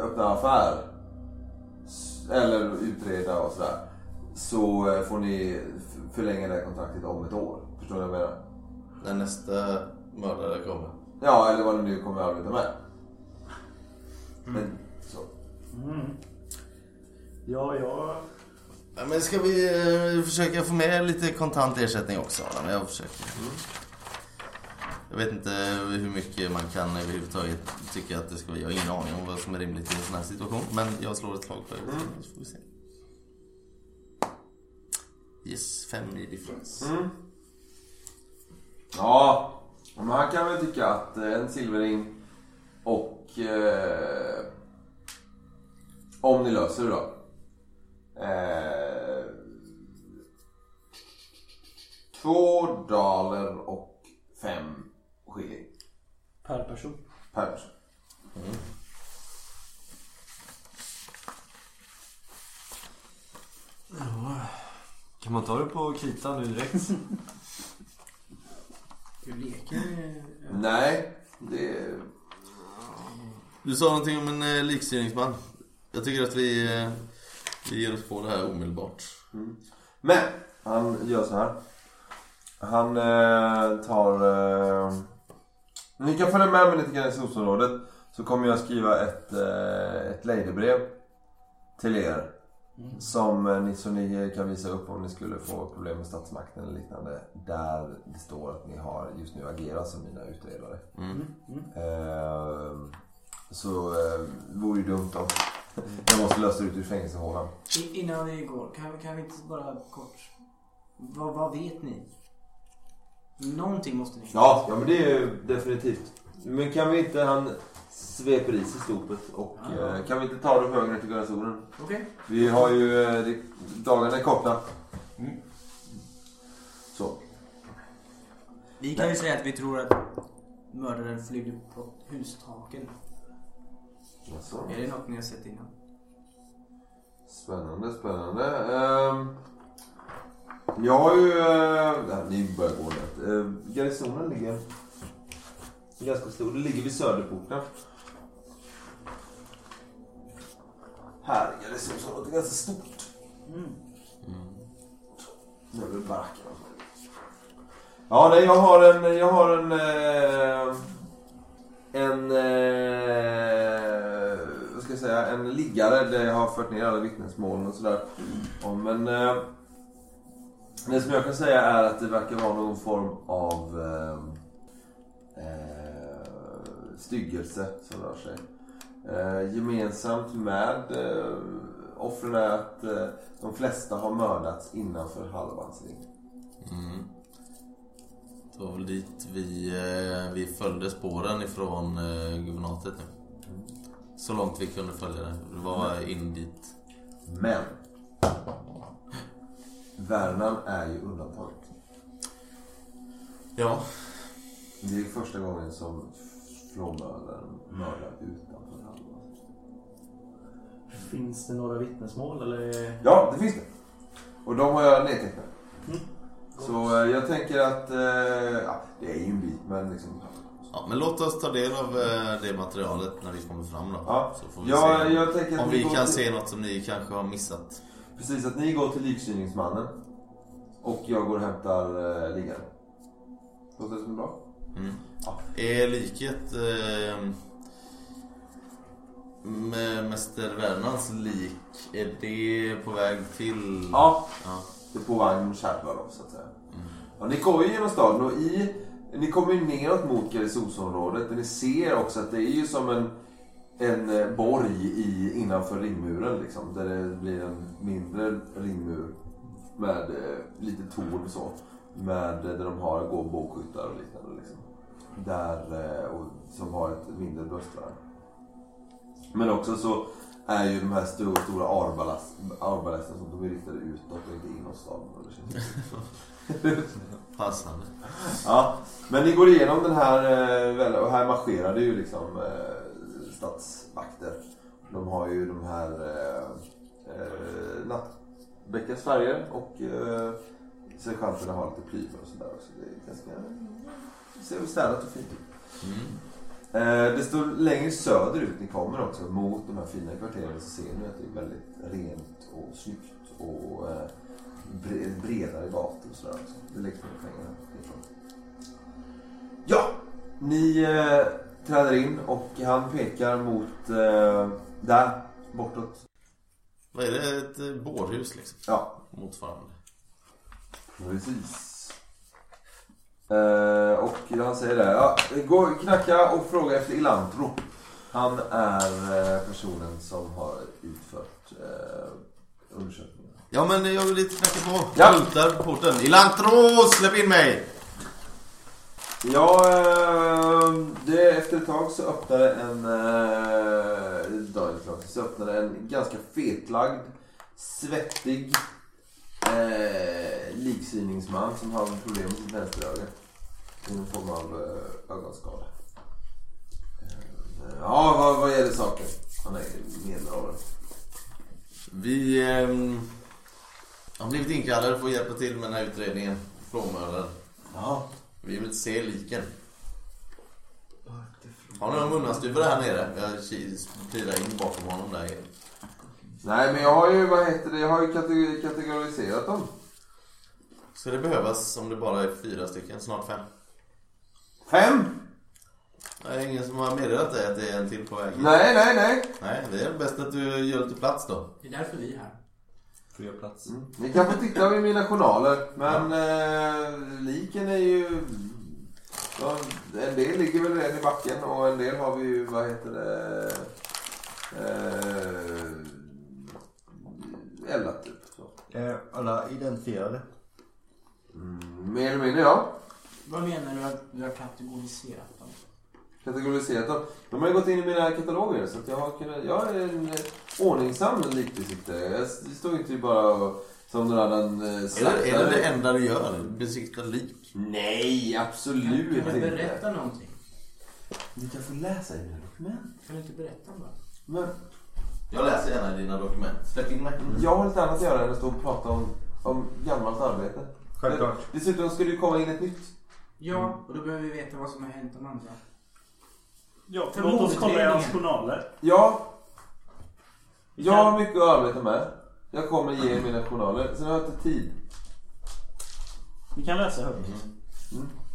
öppna affär eller utreda och sådär. Så eh, får ni förlänga det här kontraktet om ett år. Förstår ni vad jag menar? När nästa mördare kommer. Ja, eller vad ni nu kommer att arbeta med. Men, så. Ja, ja. Ja, men ska vi eh, försöka få med lite kontant ersättning också? Jag försöker. Jag vet inte hur mycket man kan överhuvudtaget tycka att det ska vara. Jag har ingen aning om vad som är rimligt i en sån här situation. Men jag slår ett slag på det. Så får vi se. Yes, fem i differens. Mm. Ja, men han kan väl tycka att eh, en silverring och eh, om ni löser det då. Eh, två daler och fem skilling Per person. per person. Kan man ta det på krita nu direkt? Du leker. Nej, det... Du sa någonting om en eh, likstyrningsman. Jag tycker att vi, eh, vi ger oss på det här omedelbart. Men han gör så här. Han eh, tar... Eh, ni kan följa med mig lite grann i solområdet. Så kommer jag skriva ett, eh, ett lejdebrev till er. Som eh, ni, så ni kan visa upp om ni skulle få problem med statsmakten eller liknande. Där det står att ni har just nu agerat som mina utredare. Eh, så eh, vore ju dumt om [LAUGHS] jag måste lösa ut ur fängelsehålan. Innan vi går, kan, vi- kan vi inte bara kort... Vad, vad vet ni? Någonting måste ni Ja, ja men det är ju definitivt. Men kan vi inte, han sveper i sig stopet och Ja. eh, kan vi inte ta vägen ner till garnisonen? Okej. Vi har ju, eh, det, dagarna är korta. Så. Vi kan ju säga att vi tror att mördaren flydde på hustaken. Alltså. Är det något ni har sett innan? Spännande, spännande. Ehm, jag har ju... Äh, ni börjar gå rätt. Äh, garnisonen ligger ganska stor. Det ligger vid Söderporten. Här är garnisonsområdet ganska stort. Mm. Mm. Nu är det barackerna. Ja, nej, jag har en... Jag har en... eh, en... eh, vad ska jag säga? En liggare där jag har fört ner alla vittnesmålen och sådär. Ja, men... eh, det som jag kan säga är att det verkar vara någon form av... Eh, eh, styggelse som rör sig. Eh, gemensamt med eh, offren är att eh, de flesta har mördats innanför halvans ring. Mm. Det var väl dit vi, eh, vi följde spåren ifrån eh, guvernatet nu. Så långt vi kunde följa det. Det var in dit. Men Värnan är ju undantaget. Ja. Det är första gången som flåmördaren mördar utanför halvan. Finns det några vittnesmål eller? Ja, det finns det. Och de har jag nedtecknat. Mm. Så eh, jag tänker att, eh, ja, det är ju en bit men liksom. ja. Men låt oss ta del av eh, det materialet när vi kommer fram då. Ja. Så får vi Ja, se jag tänker att om vi vi går kan till- se något som ni kanske har missat. Precis, att ni går till likstyrningsmannen. Och jag går och hämtar eh, liggaren. Låter det som bra? Mm. Ja. Är liket eh, med Mäster Värnans lik, är det på väg till... Ja, Ja. det är på kärra då så att säga. Ja, ni går ju genom staden och i Ni kommer ju neråt mot Garnisonsområdet och ni ser också att det är ju som en, en eh, borg i, innanför ringmuren liksom. Där det blir en mindre ringmur med eh, lite torn så. Med, eh, där de har går bågskyttar och liknande liksom. Där, eh, och, som har ett mindre bröstvärn. Men också så är ju de här stora, stora arbalasterna som de är riktade utåt och inte inåt staden. det känns- [LAUGHS] Passande. Ja, men ni går igenom den här eh, och här marscherar det ju liksom stadsvakter. De har ju de här eh, eh, nattbäckens färger och eh, sergeanterna har lite plymer och sådär också. Det är ganska det ser städat och fint ut. Eh, desto längre söderut ni kommer också mot de här fina kvarteren så ser ni att det är väldigt rent och snyggt och eh, bre- bredare gator och sådär också. Det läggs mer pengar härifrån. Ja, ni eh, träder in och han pekar mot eh, där, bortåt. Vad är det? Ett eh, bårhus liksom? Ja, Motsvarande. Precis. Eh, och han säger det. Ja, gå knacka och fråga efter Ilantro. Han är eh, personen som har utfört eh, undersökningen. Ja men jag vill lite knacka på. Ja. Bultar på porten. Ilantro, släpp in mig! Ja, eh, det, efter ett tag så öppnade en... Eh, ett tag, så öppnade en ganska fetlagd, svettig eh, liksyningsman som har problem med sitt vänsteröga. I någon form av eh, ögonskada. Eh, ja, vad, vad är det saken? Han är medelåldern. Vi ehm, har blivit inkallade för att hjälpa till med den här utredningen. Frånmördaren. Ja. Vi vill se liken. Har ni någon munnansduvare här nere? Jag plirar in bakom honom där. Nej, men jag har ju, vad heter det, jag har ju kategor- kategoriserat dem. Ska det behövas om det bara är fyra stycken? Snart fem. Fem? Det är ingen som har meddelat dig att det är en till på väg? Nej, nej, nej. Nej, det är bäst att du gör lite plats då. Det är därför vi är här. Får jag plats? Mm. Ni kan få titta i mina journaler, men eh, liken är ju... Ja, en del ligger väl redan i backen och en del har vi ju, vad heter det... Eh, eldat typ. Så. Är alla identifierade? Mm, mer eller mindre ja. Vad menar du att du har kategoriserat dem? Kategoriserat dem. De har ju gått in i mina kataloger så att jag har kunnat... Jag är en eh, ordningsam likbesiktare. Jag står inte bara och, som någon annan eh, Är det, slaktare. är det det enda du gör? Besikta lik? Nej, absolut Kan du inte. berätta någonting? Ni kan få läsa i mina dokument. Kan du inte berätta bara? Men Jag läser gärna dina dokument. Släpp in mig. jag har lite annat att göra än att stå och prata om, om gammalt arbete. Självklart. Dessutom ska det komma in ett nytt. Ja, och då behöver vi veta vad som har hänt de andra. Ja, För låt oss kolla i hans journaler. Ja, jag har mycket att arbeta med. Jag kommer ge er mina journaler. Sen har jag inte tid. Vi kan läsa högt.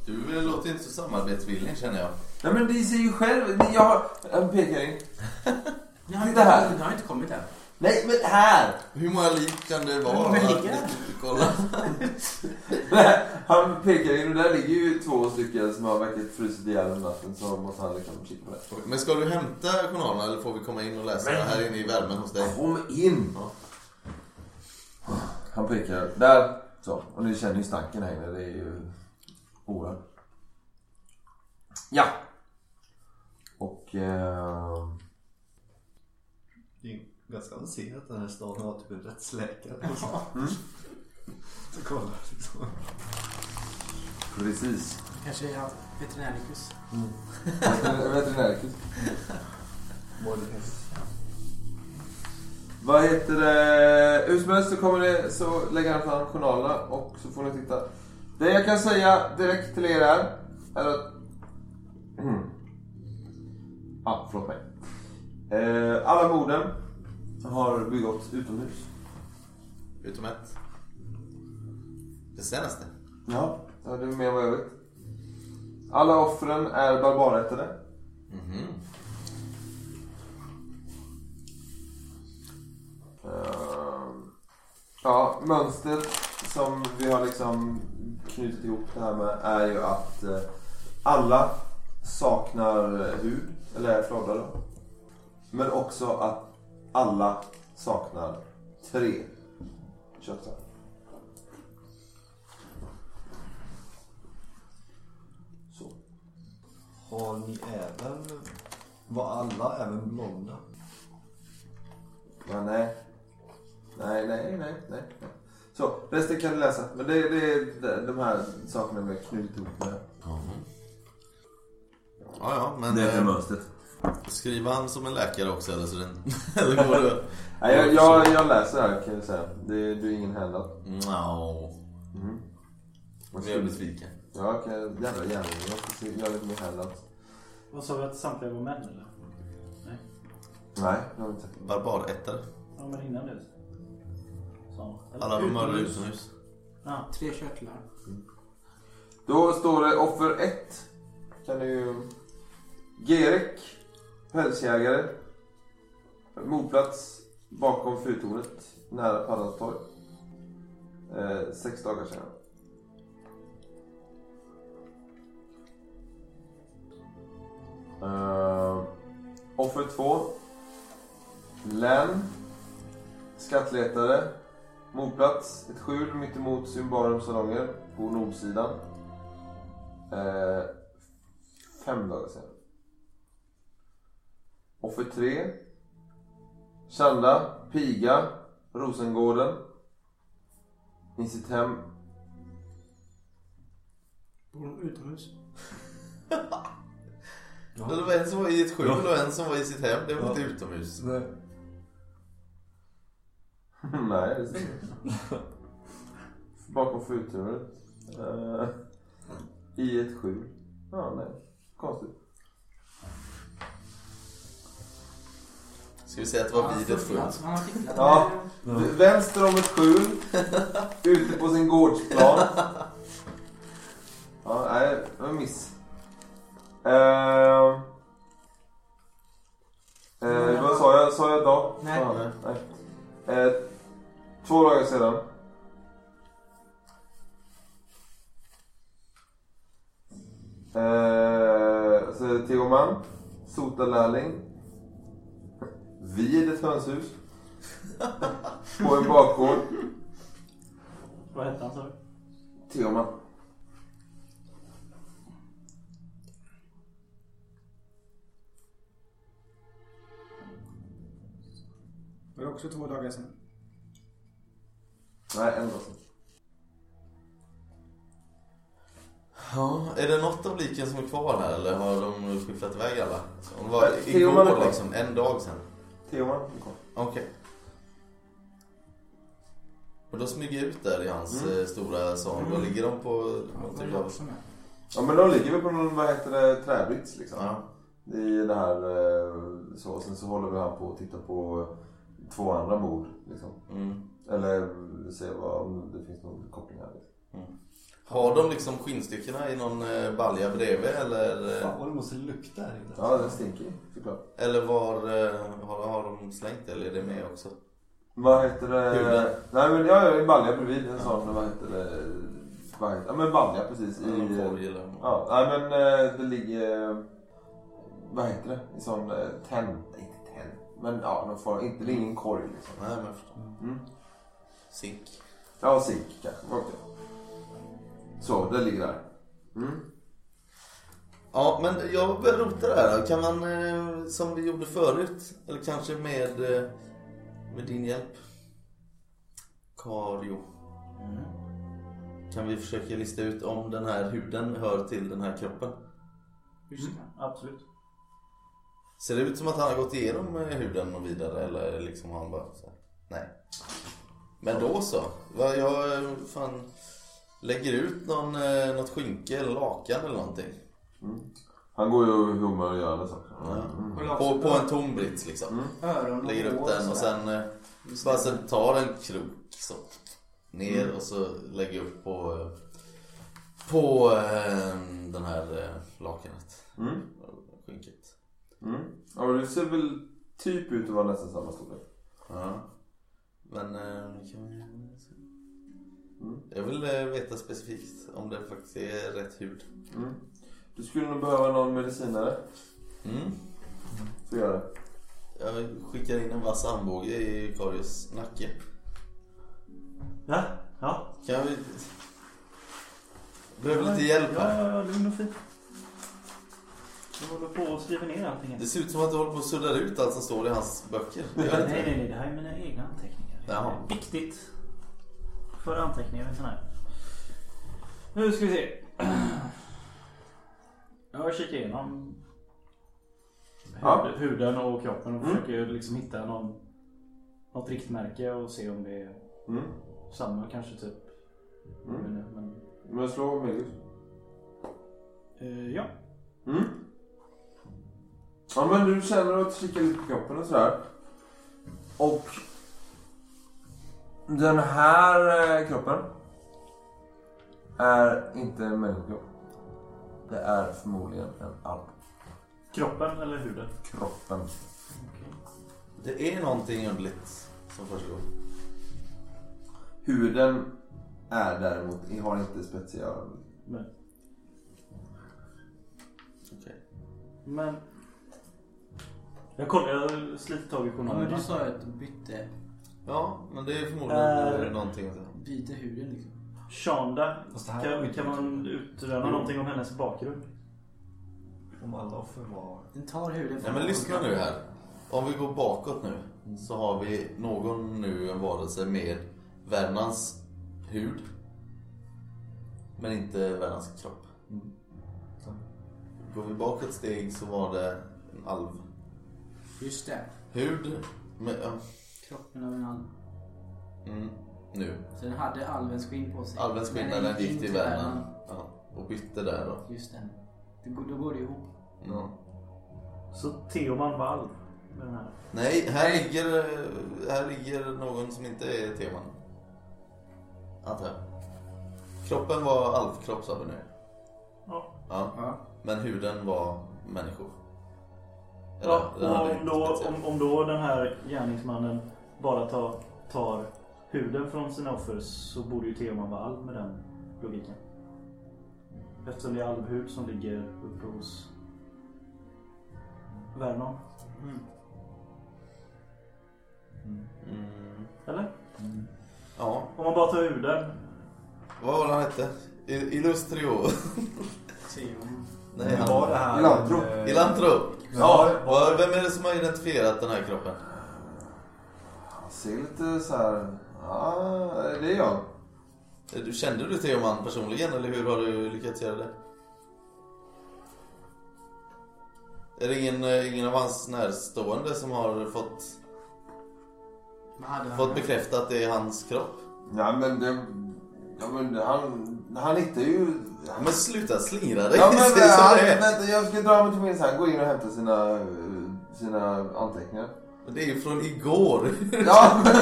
Du låter inte så samarbetsvillig känner jag. Nej men ni ser ju själv. Ni, jag, har- jag pekar in. Ni [LAUGHS] har, Titta här. Ni har inte kommit än. Nej men här! Hur många lik kan det vara? Hur många ligger? Kolla. Han pekar in och där ligger ju två stycken som har verkligen frusit ihjäl under natten. Så måste han liksom kika på det. Men ska du hämta journalerna eller får vi komma in och läsa här inne i värmen hos dig? Kom in! Han pekar där. Så. Och ni känner ju stanken här inne. Det är ju oerhört. Ja. Och... Eh, ganska avancerat att den här staden har typ en rättsläkare. Mm. Så kolla liksom. precis. Kanske är veterinärlikus. [LAUGHS] Veterinärkurs. Vad heter det? Hur som helst så kommer det så lägger han fram journalerna och så får ni titta. Det jag kan säga direkt till er är, är att... Mm. [CLEARS THROAT] Ah, förlåt mig. Eh, alla morden har begåtts utomhus. Utom ett. Det senaste. Ja, det är mer vad jag vet. Alla offren är barbarättade. Mhm. Ehm, Ja, mönstret som vi har liksom knutit ihop det här med är ju att eh, alla saknar hud, eller är flåddade. Men också att alla saknar tre köttar. Så. Har ni även... Var alla även blonda? Ja, nej. Nej, nej, nej, nej. Så, resten kan du läsa. Men det, det är de här sakerna vi har knutit ihop med. Ja, ja, men... Det är eh, mönstret. Skriver han som en läkare också eller? Så den, [LAUGHS] eller går det? [LAUGHS] Nej, jag, jag, jag läser här kan jag säga. Det, du är ingen handout. No. Mm. Jag blir besviken. Ja, jag, jävla gärna. Jag ska se, göra lite mer handout. Vad sa vi att samtliga var män eller? Nej. Nej, det har vi inte. Barbarättare. Ja men innan det. Så. eller? Alla var mördare utomhus. Ja. Tre körtlar. Då står det offer 1. Kan du ju... Gerek, pälsjägare. Mordplats bakom fyrtornet nära Pallastorg. Eh, sex dagar sedan. Uh, offer 2. Län. Skattletare. Mordplats. Ett skjul mittemot Symbarum salonger på nordsidan. Uh, fem dagar sedan. Offer 3. Kända, Piga, Rosengården. I sitt hem. Bor de utomhus? [LAUGHS] Det var en som var i ett skjul och en som var i sitt hem. Det var Ja. inte utomhus. Nej. [LAUGHS] Nej, det stämmer. [LAUGHS] Bakom fyrturet. Eh, I ett skjul. Ja, nej. Konstigt. Ska vi säga att det var vid ett skjul? Ja. Vänster om ett skjul. ute på sin gårdsplan. Ja, nej, det var en miss. Eh, eh, vad sa jag? Sa jag dag? Nej. Jag? nej. Eh, två dagar sedan. Eh, så är det Teoman. Vid ett hönshus. På en bakgård. Vad hette han sa du? Teoman. Var det också två dagar sedan? Nej, en dag sedan. Ja, är det något av liken som är kvar här eller har de skifflat iväg alla? Om det var igår liksom, en dag sedan. Teoman är kvar. Okej. Och då smyger jag ut där i hans Mm. eh, stora sal. Då ligger de på Ja, någon typ av... Ja men de ligger väl på någon, vad heter det, träbrits liksom. Ja. I det här eh, så. Sen så håller vi han på att titta på två andra mord liksom. Mm. Eller se vad, om det finns någon koppling här. Liksom. Har de liksom skinnstyckena i någon eh, balja bredvid eller? eh, Fan vad det måste lukta här inne. Ja, den stinker såklart. Eller var eh, har, har de slängt det eller är det med också? Vad heter det? Huden. Nej men jag är en balja bredvid. En sån, vad heter det? Vad heter, ja men balja precis. I någon I, korg eller? ja, nej men det ligger, vad heter det? I sån tenn, inte tenn. Men ja, någon form, inte, det är ingen korg liksom. Nej men jag förstår. Mm. Zink. Ja, zink kanske. jag. Så, det ligger där. Mm. Ja, men jag börjar rota där. Kan man, eh, som vi gjorde förut, eller kanske med, eh, med din hjälp, Kario. Kan vi försöka lista ut om den här huden hör till den här kroppen? Just det. Absolut. Ser det ut som att han har gått igenom eh, huden och vidare eller liksom han bara så här? Nej. Men då så. Va, Jag eh, fan lägger ut någon, eh, något skynke eller lakan eller någonting. Han går ju och hummar och gör det saker. Ja. Mm. Också På, på en tom brits liksom. Och Lägger upp den och sen eh, bara sen tar en krok så ner och så lägger upp på eh, på eh, den här eh, lakanet. Mm. Skynket. Mm. Ja, det ser väl typ ut att vara nästan samma storlek. Ja. Men eh, kan vi... Mm. Jag vill eh, veta specifikt om det faktiskt är rätt hud. Mm. Du skulle nog behöva någon medicinare. Mm. Får göra det. Jag skickar in en vass armbåge i Karius nacke. Ja, ja. Kan vi... Behöver lite hjälp Ja, här. ja, ja, lugn och fin. Jag håller på och skriver ner allting. Det ser ut som att du håller på att sudda ut allt som står i hans böcker. Nej, nej, nej. Det här är mina egna anteckningar. Jaha. viktigt. För anteckningar i sån här. Nu ska vi se. Jag kikar igenom Ja. hud, huden och kroppen och Mm. försöker liksom hitta någon, något riktmärke och se om det är Mm. samma kanske typ. Mm. Men, men, Men slå Medius. eh, ja. Mm. Ja men du känner att kika lite på kroppen och sådär. Och den här eh, kroppen är inte en människokropp. Det är förmodligen en alv. Kroppen eller huden? Kroppen. Det är någonting underligt som försiggår. Huden är däremot, har inte spetsiga öron. Men, Okej. men jag kollar, jag sliter tag i Ja, men journalerna. du sa ju att du bytte, Ja, men det är förmodligen Eh. någonting. att- byter huden liksom. Shonda, kan, kan man utröna någonting om hennes bakgrund? Om alla offer var... Den tar huden Nej men lyssna nu här. Om vi går bakåt nu så har vi någon nu, en varelse med Värmlands hud. Men inte Värmlands kropp. Mm. Går vi bakåt ett steg så var det en alv. Just det. Hud med, ja, Kroppen av en alv. mm, nu. Så den hade alvens skinn på sig. Alvens skinn när den gick till Värmland. Ja, och bytte där då. Just den. Det, går- då går det ihop. Mm. Så Theoman var alv med den här. Nej, här ligger, här ligger någon som inte är teman. Antar jag. Kroppen var alvkropp sa vi nu. Ja. Ja. Ja. Men huden var människor. Ja, hade och om då, om, om då den här gärningsmannen bara tar, tar huden från sina offer så borde ju Theoman vara alv med den logiken. Eftersom det är alvhud som ligger uppe hos Vernon. Mm. Eller? Ja, Om man bara tar huden. vad var det han hette? Illustrio? Nej, var han... det här... Ilantro. Ilantro! Ja, Vad- Vem är det som har identifierat den här kroppen? Han ser lite så här. Ja, det är jag. Du, kände du Theoman personligen eller hur har du lyckats göra det? Är det ingen, eh, ingen av hans närstående som har fått, han... fått bekräftat att det är hans kropp? Ja men det... Ja men han... Han hittar ju... Ja, men sluta slingra dig. Ja men [LAUGHS] han, det är. vänta, jag ska dra mig till minnes här. Gå in och hämta sina, eh, sina anteckningar. Det är ju från igår. Ja, men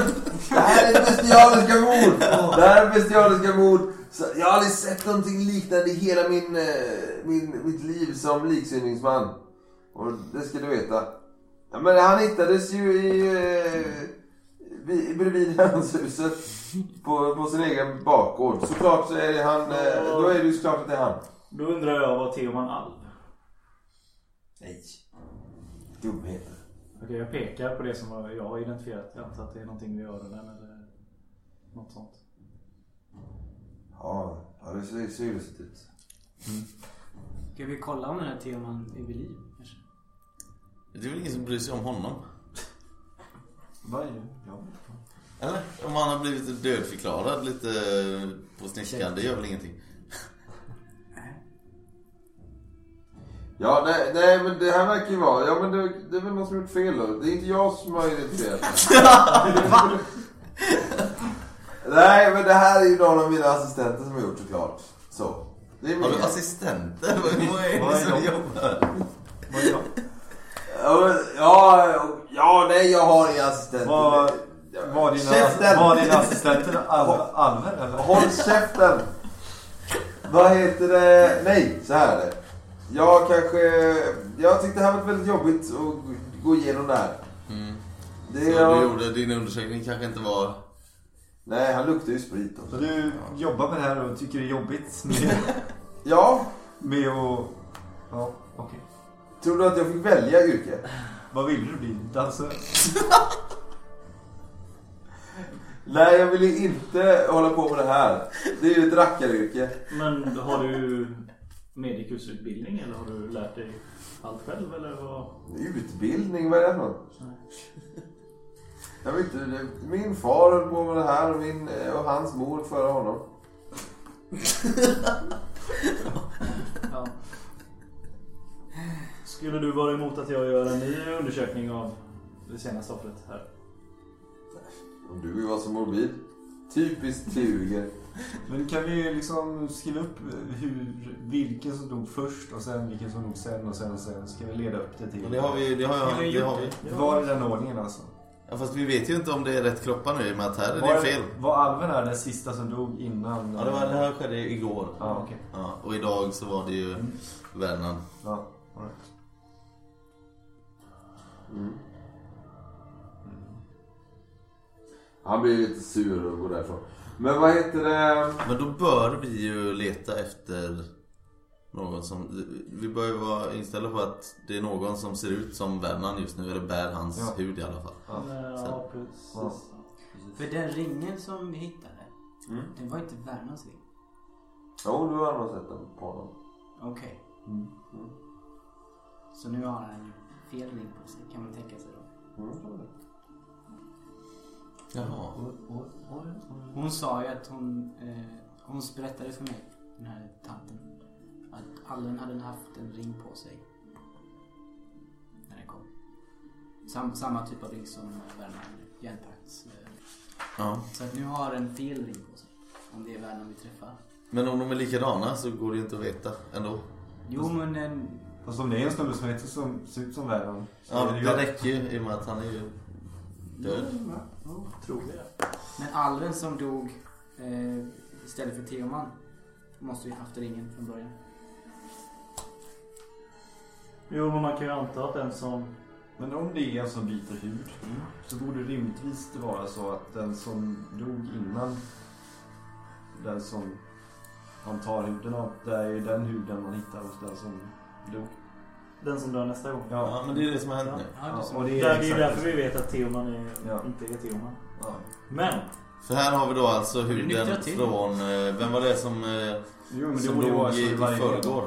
det här är bestialiska mord! Det här är bestialiska mord. Så jag har aldrig sett någonting liknande i hela min, eh, min, mitt liv som liksynningsman. Och det ska du veta. Ja, men han hittades ju i... Eh, vid- bredvid hönshuset. På, på sin egen bakgård. Såklart så är det han... Eh, då är det ju såklart att det är han. Då undrar jag vad Theoman alv? Nej. Dumheter. Okej, jag pekar på det som jag har identifierat. Jag antar att det är någonting med öronen eller något sånt. Ja, ja det ser, ser ju lustigt ut. Ska vi kolla om den här teman är vid liv? kanske? Det är väl ingen som bryr sig om honom? Vad är det? Ja. Eller? Om han har blivit dödförklarad lite på sniskan, det gör väl ingenting? Ja, nej, nej men det här verkar ju vara... Ja men det, det är väl någon som gjort fel då. Det är inte jag som har identifierat det. [LAUGHS] Nej men det här är ju någon av mina assistenter som har gjort såklart. Så. Det är Har du assistenter? Vad är det som jobbar? Vad är jag? Ja, ja, ja, nej jag har inga assistenter. Vad- Ja, Var dina, Käften! var dina assistenter al, alver eller? Håll käften! Vad heter det? Nej, så här är det. Jag kanske... Jag tyckte det här var väldigt jobbigt att gå igenom det här. Mm. Det Så jag... du gjorde, din undersökning kanske inte var... Nej, han luktar ju sprit Så också. du jobbar med det här och tycker det är jobbigt med, [LAUGHS] Ja, med att Ja, okej. Tror du att jag fick välja yrke? Vad vill du bli? Dansare? [LAUGHS] Nej, jag vill ju inte hålla på med det här. Det är ju ett rackaryrke. Men har du medikusutbildning eller har du lärt dig allt själv eller vad? Utbildning, vad är det för något? Jag vet inte, min far höll på med det här och, min, och hans mor före honom. Ja. Skulle du vara emot att jag gör en ny undersökning av det senaste offret här? Om du vill vara så morbid. Typiskt Tuger. [LAUGHS] Men kan vi liksom skriva upp hur, vilken som dog först och sen vilken som dog sen och sen sen. Så kan vi leda upp det till... Men det har vi, det har jag, det har vi. Var i den ordningen alltså? Ja, fast vi vet ju inte om det är rätt kroppar nu i och med att här är Var, det fel. var Alven är den sista som dog innan? Ja, det, var, det här skedde igår. Ja, okej. Ja, och idag så var det ju Vernan. Ja, all right. Mm. Han blir lite sur och går därifrån. Men vad heter det? Men då bör vi ju leta efter någon som... Vi bör ju vara inställda på att det är någon som ser ut som Vernan just nu, eller bär hans Ja. hud i alla fall. Ja. Ja, precis. Ja. För den ringen som vi hittade, Mm. den var inte Värnans ring. Jo, du har nog sett den på honom. Okej. Mm. Så nu har han fel ring på sig, kan man tänka sig då. Mm. Jaha. Hon sa ju att hon, eh, hon berättade för mig, den här tanten, att Allen hade haft en ring på sig. När den kom. Sam, samma typ av ring som Värnan, järnpakts. Eh. Ja. Så att nu har den fel ring på sig. Om det är Värnan vi träffar. Men om de är likadana så går det ju inte att veta ändå. Jo men en, Fast om det är en snubbe som heter som, ser ut som så Ja, är det ju- det räcker ju i och med att han är ju död. Tror det. men Allen som dog eh, istället för Theoman måste ju haft ringen från början. Jo, men man kan ju anta att den som... Men om det är en som byter hud så borde rimligtvis det vara så att den som dog innan den som han tar huden av, det är ju den huden man hittar hos den som dog. Den som dör nästa gång. Ja, men det är det som har hänt nu. Ja, det och Det det är, det är därför vi vet att Theoman är, Ja. inte är Theoman. Ja. Men! För här har vi då alltså Det huden från... eh, Vem var det som, eh, Jo men det som vara dog så i, i förrgår?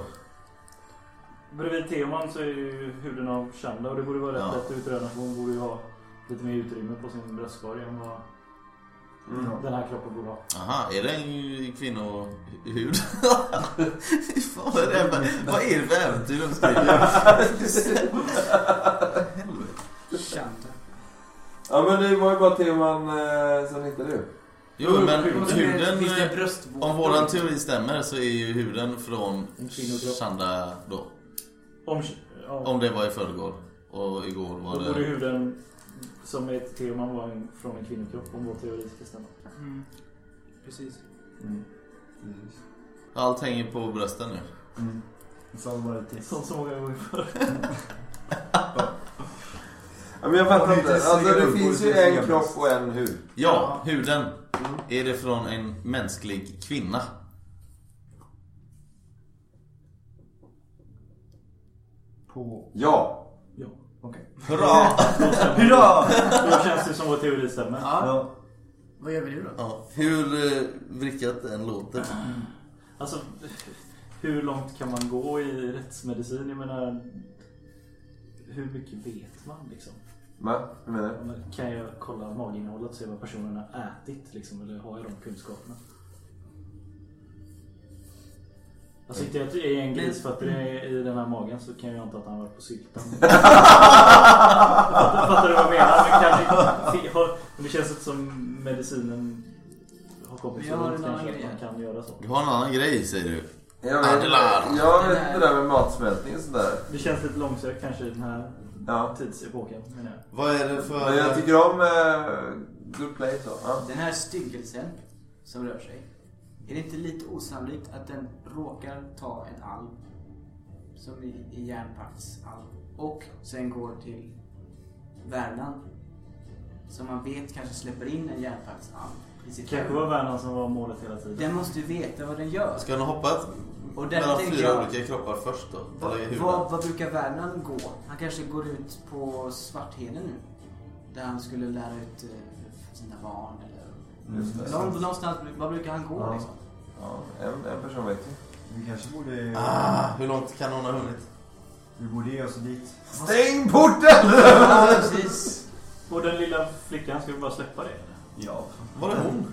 Bredvid Theoman så är ju huden av Chanda och det borde vara rätt Ja. lätt att utröna för hon borde ju ha lite mer utrymme på sin bröstkorg än vad Mm. den här kroppen borde ha. Aha, är det en kvinnohud? [LAUGHS] Fan, vad är det Vad är det för äventyr de skriver? [LAUGHS] Chanta. Ja men det var ju bara teman eh, som hittade du. Jo, men huden... Det eh? Om våran teori stämmer så är ju huden från. Chanda då. Om, Om det var i förrgår. Och igår var då borde det... huden som vara en, från en kvinnokropp om vår teori ska stämma. Mm. Precis. Mm. Precis. Allt hänger på brösten nu. Mm. Så var det. Som så många gånger förr. Ja, men jag fattar inte. Alltså det finns ju en kropp och en hud. Ja, huden. Är det från en mänsklig kvinna? På... Ja. Hurra! [LAUGHS] Hurra! då känns det som vår teori stämmer. Ja. Ja. Vad gör vi nu då? Ja, hur eh, vrickat den låter. Alltså, hur långt kan man gå i rättsmedicin? Jag menar, hur mycket vet man liksom? Va? Hur menar du? Kan jag kolla maginnehållet och se vad personen har ätit liksom? Eller har jag de kunskaperna? Alltså inte att det är en grisfötter i, i den här magen så kan jag anta att han varit på syltan. [LAUGHS] fattar, fattar du vad jag menar? Men, kanske, har, men det känns inte som medicinen har kommit så långt kanske att grej man kan göra så. Du har en annan grej säger du. Jag vet, jag vet inte det där med matsmältning och sådär. Det känns lite långsökt kanske i den här Ja. tidsepoken menar jag. Vad är det för... Men jag tycker om eh, good play så. Ja. Den här styggelsen som rör sig. Är det inte lite osannolikt att den råkar ta en alv som i, i järnpakts alv och sen går till Värmland som man vet kanske släpper in en järnpakts alv i sitt Kanske var Vernon som var målet hela tiden. Den måste ju veta vad den gör. Ska den hoppa Och mellan fyra jag- olika kroppar först då? Vad, vad, brukar Vernon gå? Han kanske går ut på Svartheden nu. Där han skulle lära ut eh, sina barn. Just det. Någon, någonstans, vad brukar han gå Ja. liksom? Ja, en, en person vet ju. Vi kanske borde... Ah, hur långt kan hon ha hunnit? Vi borde ge oss dit. Stäng porten! [LAUGHS] Ja, precis. Och den lilla flickan, ska vi bara släppa det? eller? Ja. Var är hon?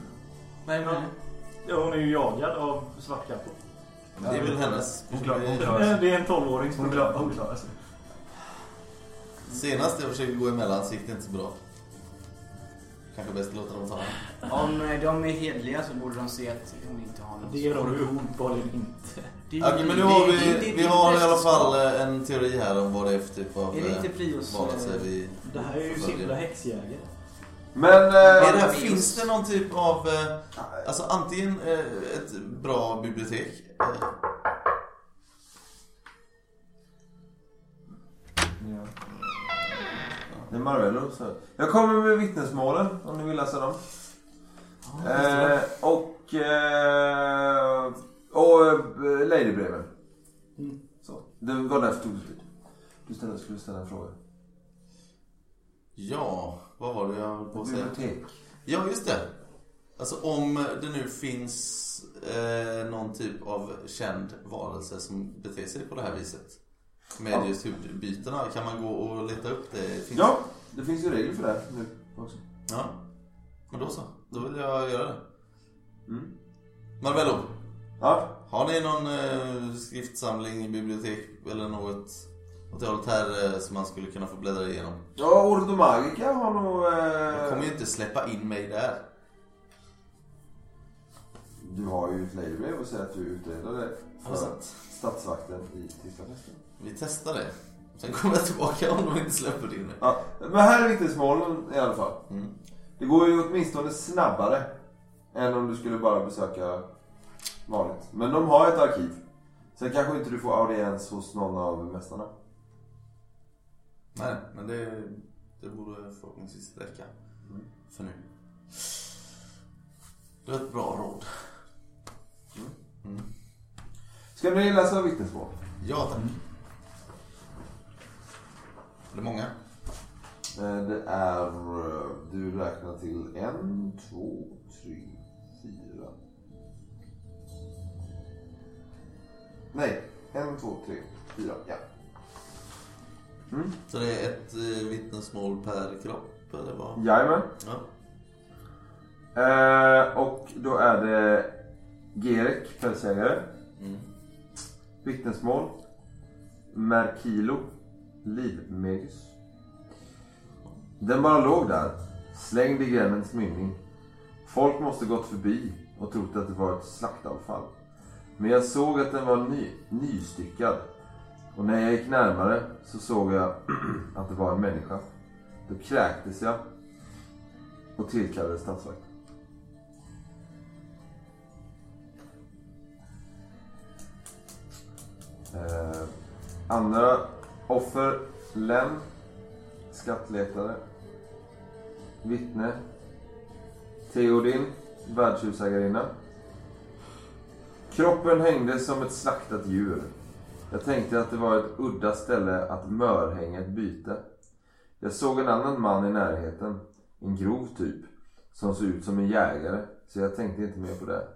Med henne? Ja, hon är ju jagad av svartkappor. Det är väl hennes... Hon klarar, sig. Det är en 12-åring Hon klarar, hon klarar sig. Senast jag försökte gå emellan så gick det inte så bra. Kanske bäst att låta dem ta. Om eh, de är hedliga så borde de se att hon inte har något. Det är de uppenbarligen inte. Okej, men nu har vi, det- det- vi har i alla fall eh, en teori här om vad det är för typ av Är det inte eh, Prios... vi Det här är ju simpla häxjägare. Men... Är det här, finns det någon typ av, eh, alltså antingen eh, ett bra bibliotek. Ja. Det är Marvello. Så. Jag kommer med vittnesmålen om ni vill läsa dem. Eh, och... Eh, och eh, Ladybreven. Så. Det var därför tog det slut. Du ställde, skulle ställa en fråga. ja, vad var det jag höll på att säga? Bibliotek. Ja, just det. Alltså om det nu finns eh, någon typ av känd varelse som beter sig på det här viset. Med just hudbytena. Kan man gå och leta upp det? Finns Ja, det finns ju regler för det nu också. Ja. Men då så. Då vill jag göra det. Mm. Marvello, Ja, har ni någon eh, skriftsamling, bibliotek eller något åt det hållet här eh, som man skulle kunna få bläddra igenom? ja Ordo Magica har nog... Eh, kommer ju inte släppa in mig där. Du har ju ett ladybrev och säger att du du för statsvakten i Tysklandfesten. Vi testar det. Sen kommer jag tillbaka om de inte släpper in mig. Ja, men här är vittnesmålen i alla fall. Mm. Det går ju åtminstone snabbare än om du skulle bara besöka vanligt. Men de har ett arkiv. Sen kanske inte du får audiens hos någon av mästarna. Nej, men det, det borde förhoppningsvis räcka för nu. Det var ett bra råd. Mm. Ska ni läsa vittnesmål? Ja, tack. Det många? Eh, Det är... eh, Du räknar till en, två, tre, fyra. Nej, en, två, tre, fyra. Ja. Mm. Så det är ett eh, vittnesmål per kropp, eller vad? Jajamän. Ja. Eh, och då är det Gerek, pälsjägare. Mm. Vittnesmål. Merkilo, livmegus. Den bara låg där, slängd i grännens mynning. Folk måste gått förbi och trott att det var ett slaktavfall. Men jag såg att den var ny, nystyckad. Och när jag gick närmare så såg jag [CLEARS THROAT] att det var en människa. Då kräktes jag och tillkallade statsvakt. Eh, andra offer. Len. Skattletare. Vittne. Theodin. Värdshusägarinna. Kroppen hängde som ett slaktat djur. Jag tänkte att det var ett udda ställe att mörhänga ett byte. Jag såg en annan man i närheten. En grov typ. Som såg ut som en jägare. Så jag tänkte inte mer på det.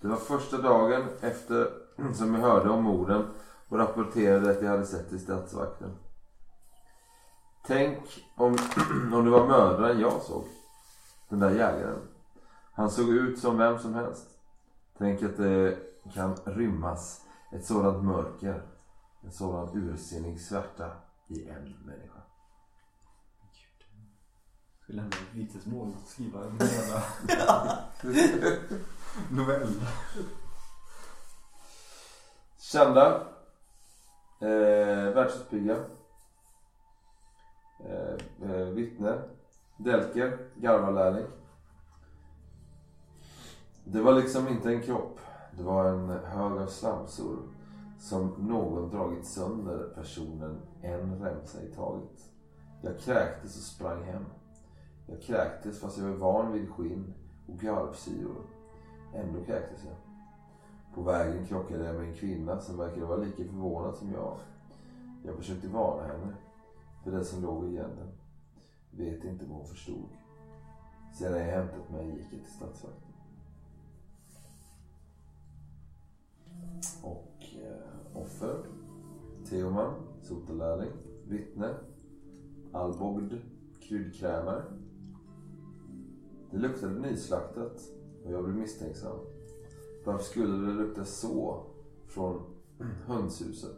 Det var första dagen efter [CLEARS THROAT] som jag hörde om morden och rapporterade att jag hade sett till statsvakten. Tänk om, [CLEARS THROAT] om det var mördaren jag såg. Den där jägaren. Han såg ut som vem som helst. Tänk att det kan rymmas ett sådant mörker. En sådan ursinnig svärta i en människa. Ska lämna ett vittnesmål och skriva en hela [LAUGHS] [LAUGHS] novell. Kända. Eh, Världshusbygga. Eh, eh, vittne. Delker. Garvarlärling. Det var liksom inte en kropp. Det var en hög av slamsor. Som någon dragit sönder personen en remsa i taget. Jag kräktes och sprang hem. Jag kräktes fast jag var van vid skinn och garvsyror. Ändå kräktes jag. På vägen krockade jag med en kvinna som verkade vara lika förvånad som jag. Jag försökte varna henne för det som låg i gänden. Vet inte vad hon förstod. Sedan jag hämtat mig gick jag till stadsvakten. Och eh, offer. Teoman, sotarlärling, vittne, Albogd, kryddkrämare. Det luktade nyslaktat och jag blev misstänksam. Varför skulle det lukta så från hönshuset?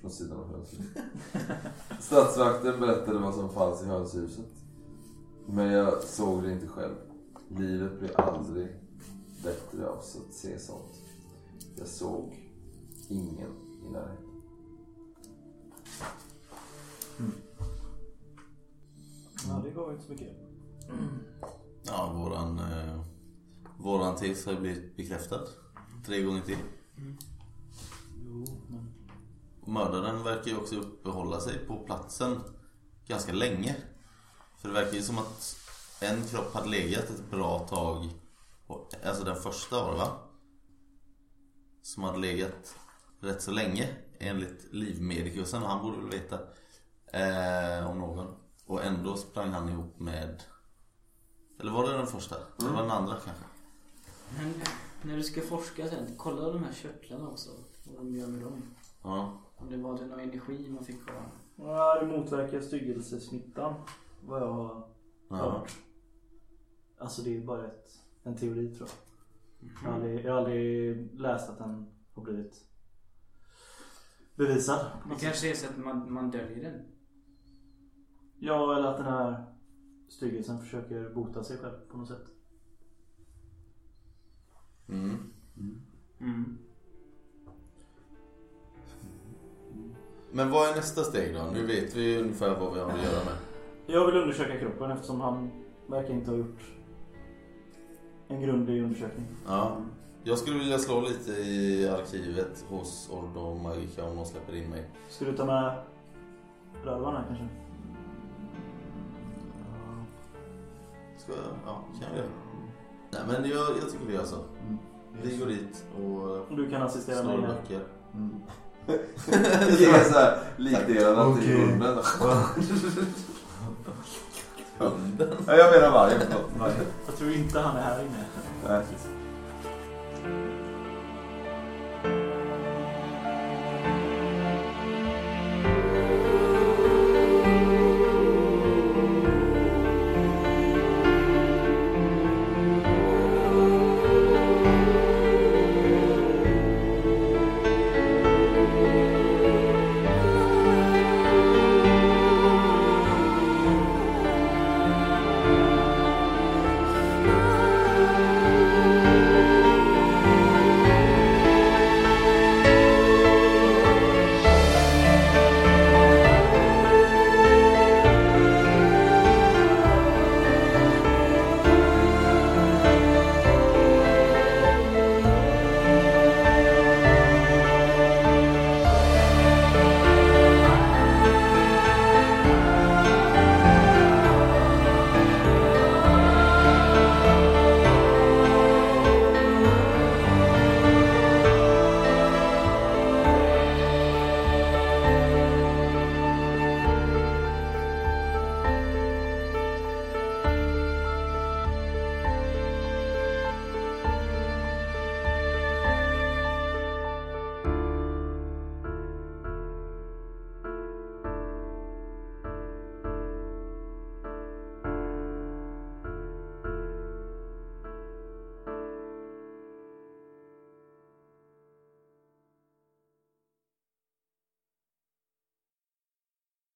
Från sidan av hönshuset. [LAUGHS] Stadsvakten berättade vad som fanns i hönshuset. Men jag såg det inte själv. Livet blir aldrig bättre av att se sånt. Jag såg ingen i närheten. Ja, det gav inte så mycket. Ja, våran, eh, våran tes har ju blivit bekräftad. Tre gånger till. Jo, men... Mördaren verkar ju också uppehålla sig på platsen ganska länge. För det verkar ju som att en kropp hade legat ett bra tag. Alltså den första var det va? Som hade legat rätt så länge enligt livmedikusen. Han borde väl veta eh, om någon. Och ändå sprang han ihop med... Eller var det den första? Eller var det den andra kanske? Men när du ska forska sen, kolla de här körtlarna också. Vad de gör med dem. Ja. Om det var det någon energi man fick kvar. Ja, det motverkar styggelsesmittan. Vad jag har ja. hört. Alltså det är bara ett, en teori tror jag. Jag har, aldrig, jag har aldrig läst att den har blivit bevisad. Det kanske är så att man, man döljer den. Ja, eller att den här styggelsen försöker bota sig själv på något sätt. Mm. Mm. Men vad är nästa steg då? Nu vet vi ungefär vad vi har att göra med. Jag vill undersöka kroppen eftersom han verkar inte ha gjort en grundlig undersökning. Ja. Jag skulle vilja slå lite i arkivet hos Ordo Magica om de släpper in mig. Ska du ta med rövarna kanske? Ska jag? Ja, kan jag göra. Nej men jag, jag tycker vi gör så. Vi går dit och Du kan assistera mig här. böcker. [LAUGHS] Det är såhär likdelarna till Okej. hunden. [LAUGHS] Hunden. Ja, jag menar. Vargen. Jag tror inte han är här inne. Nej.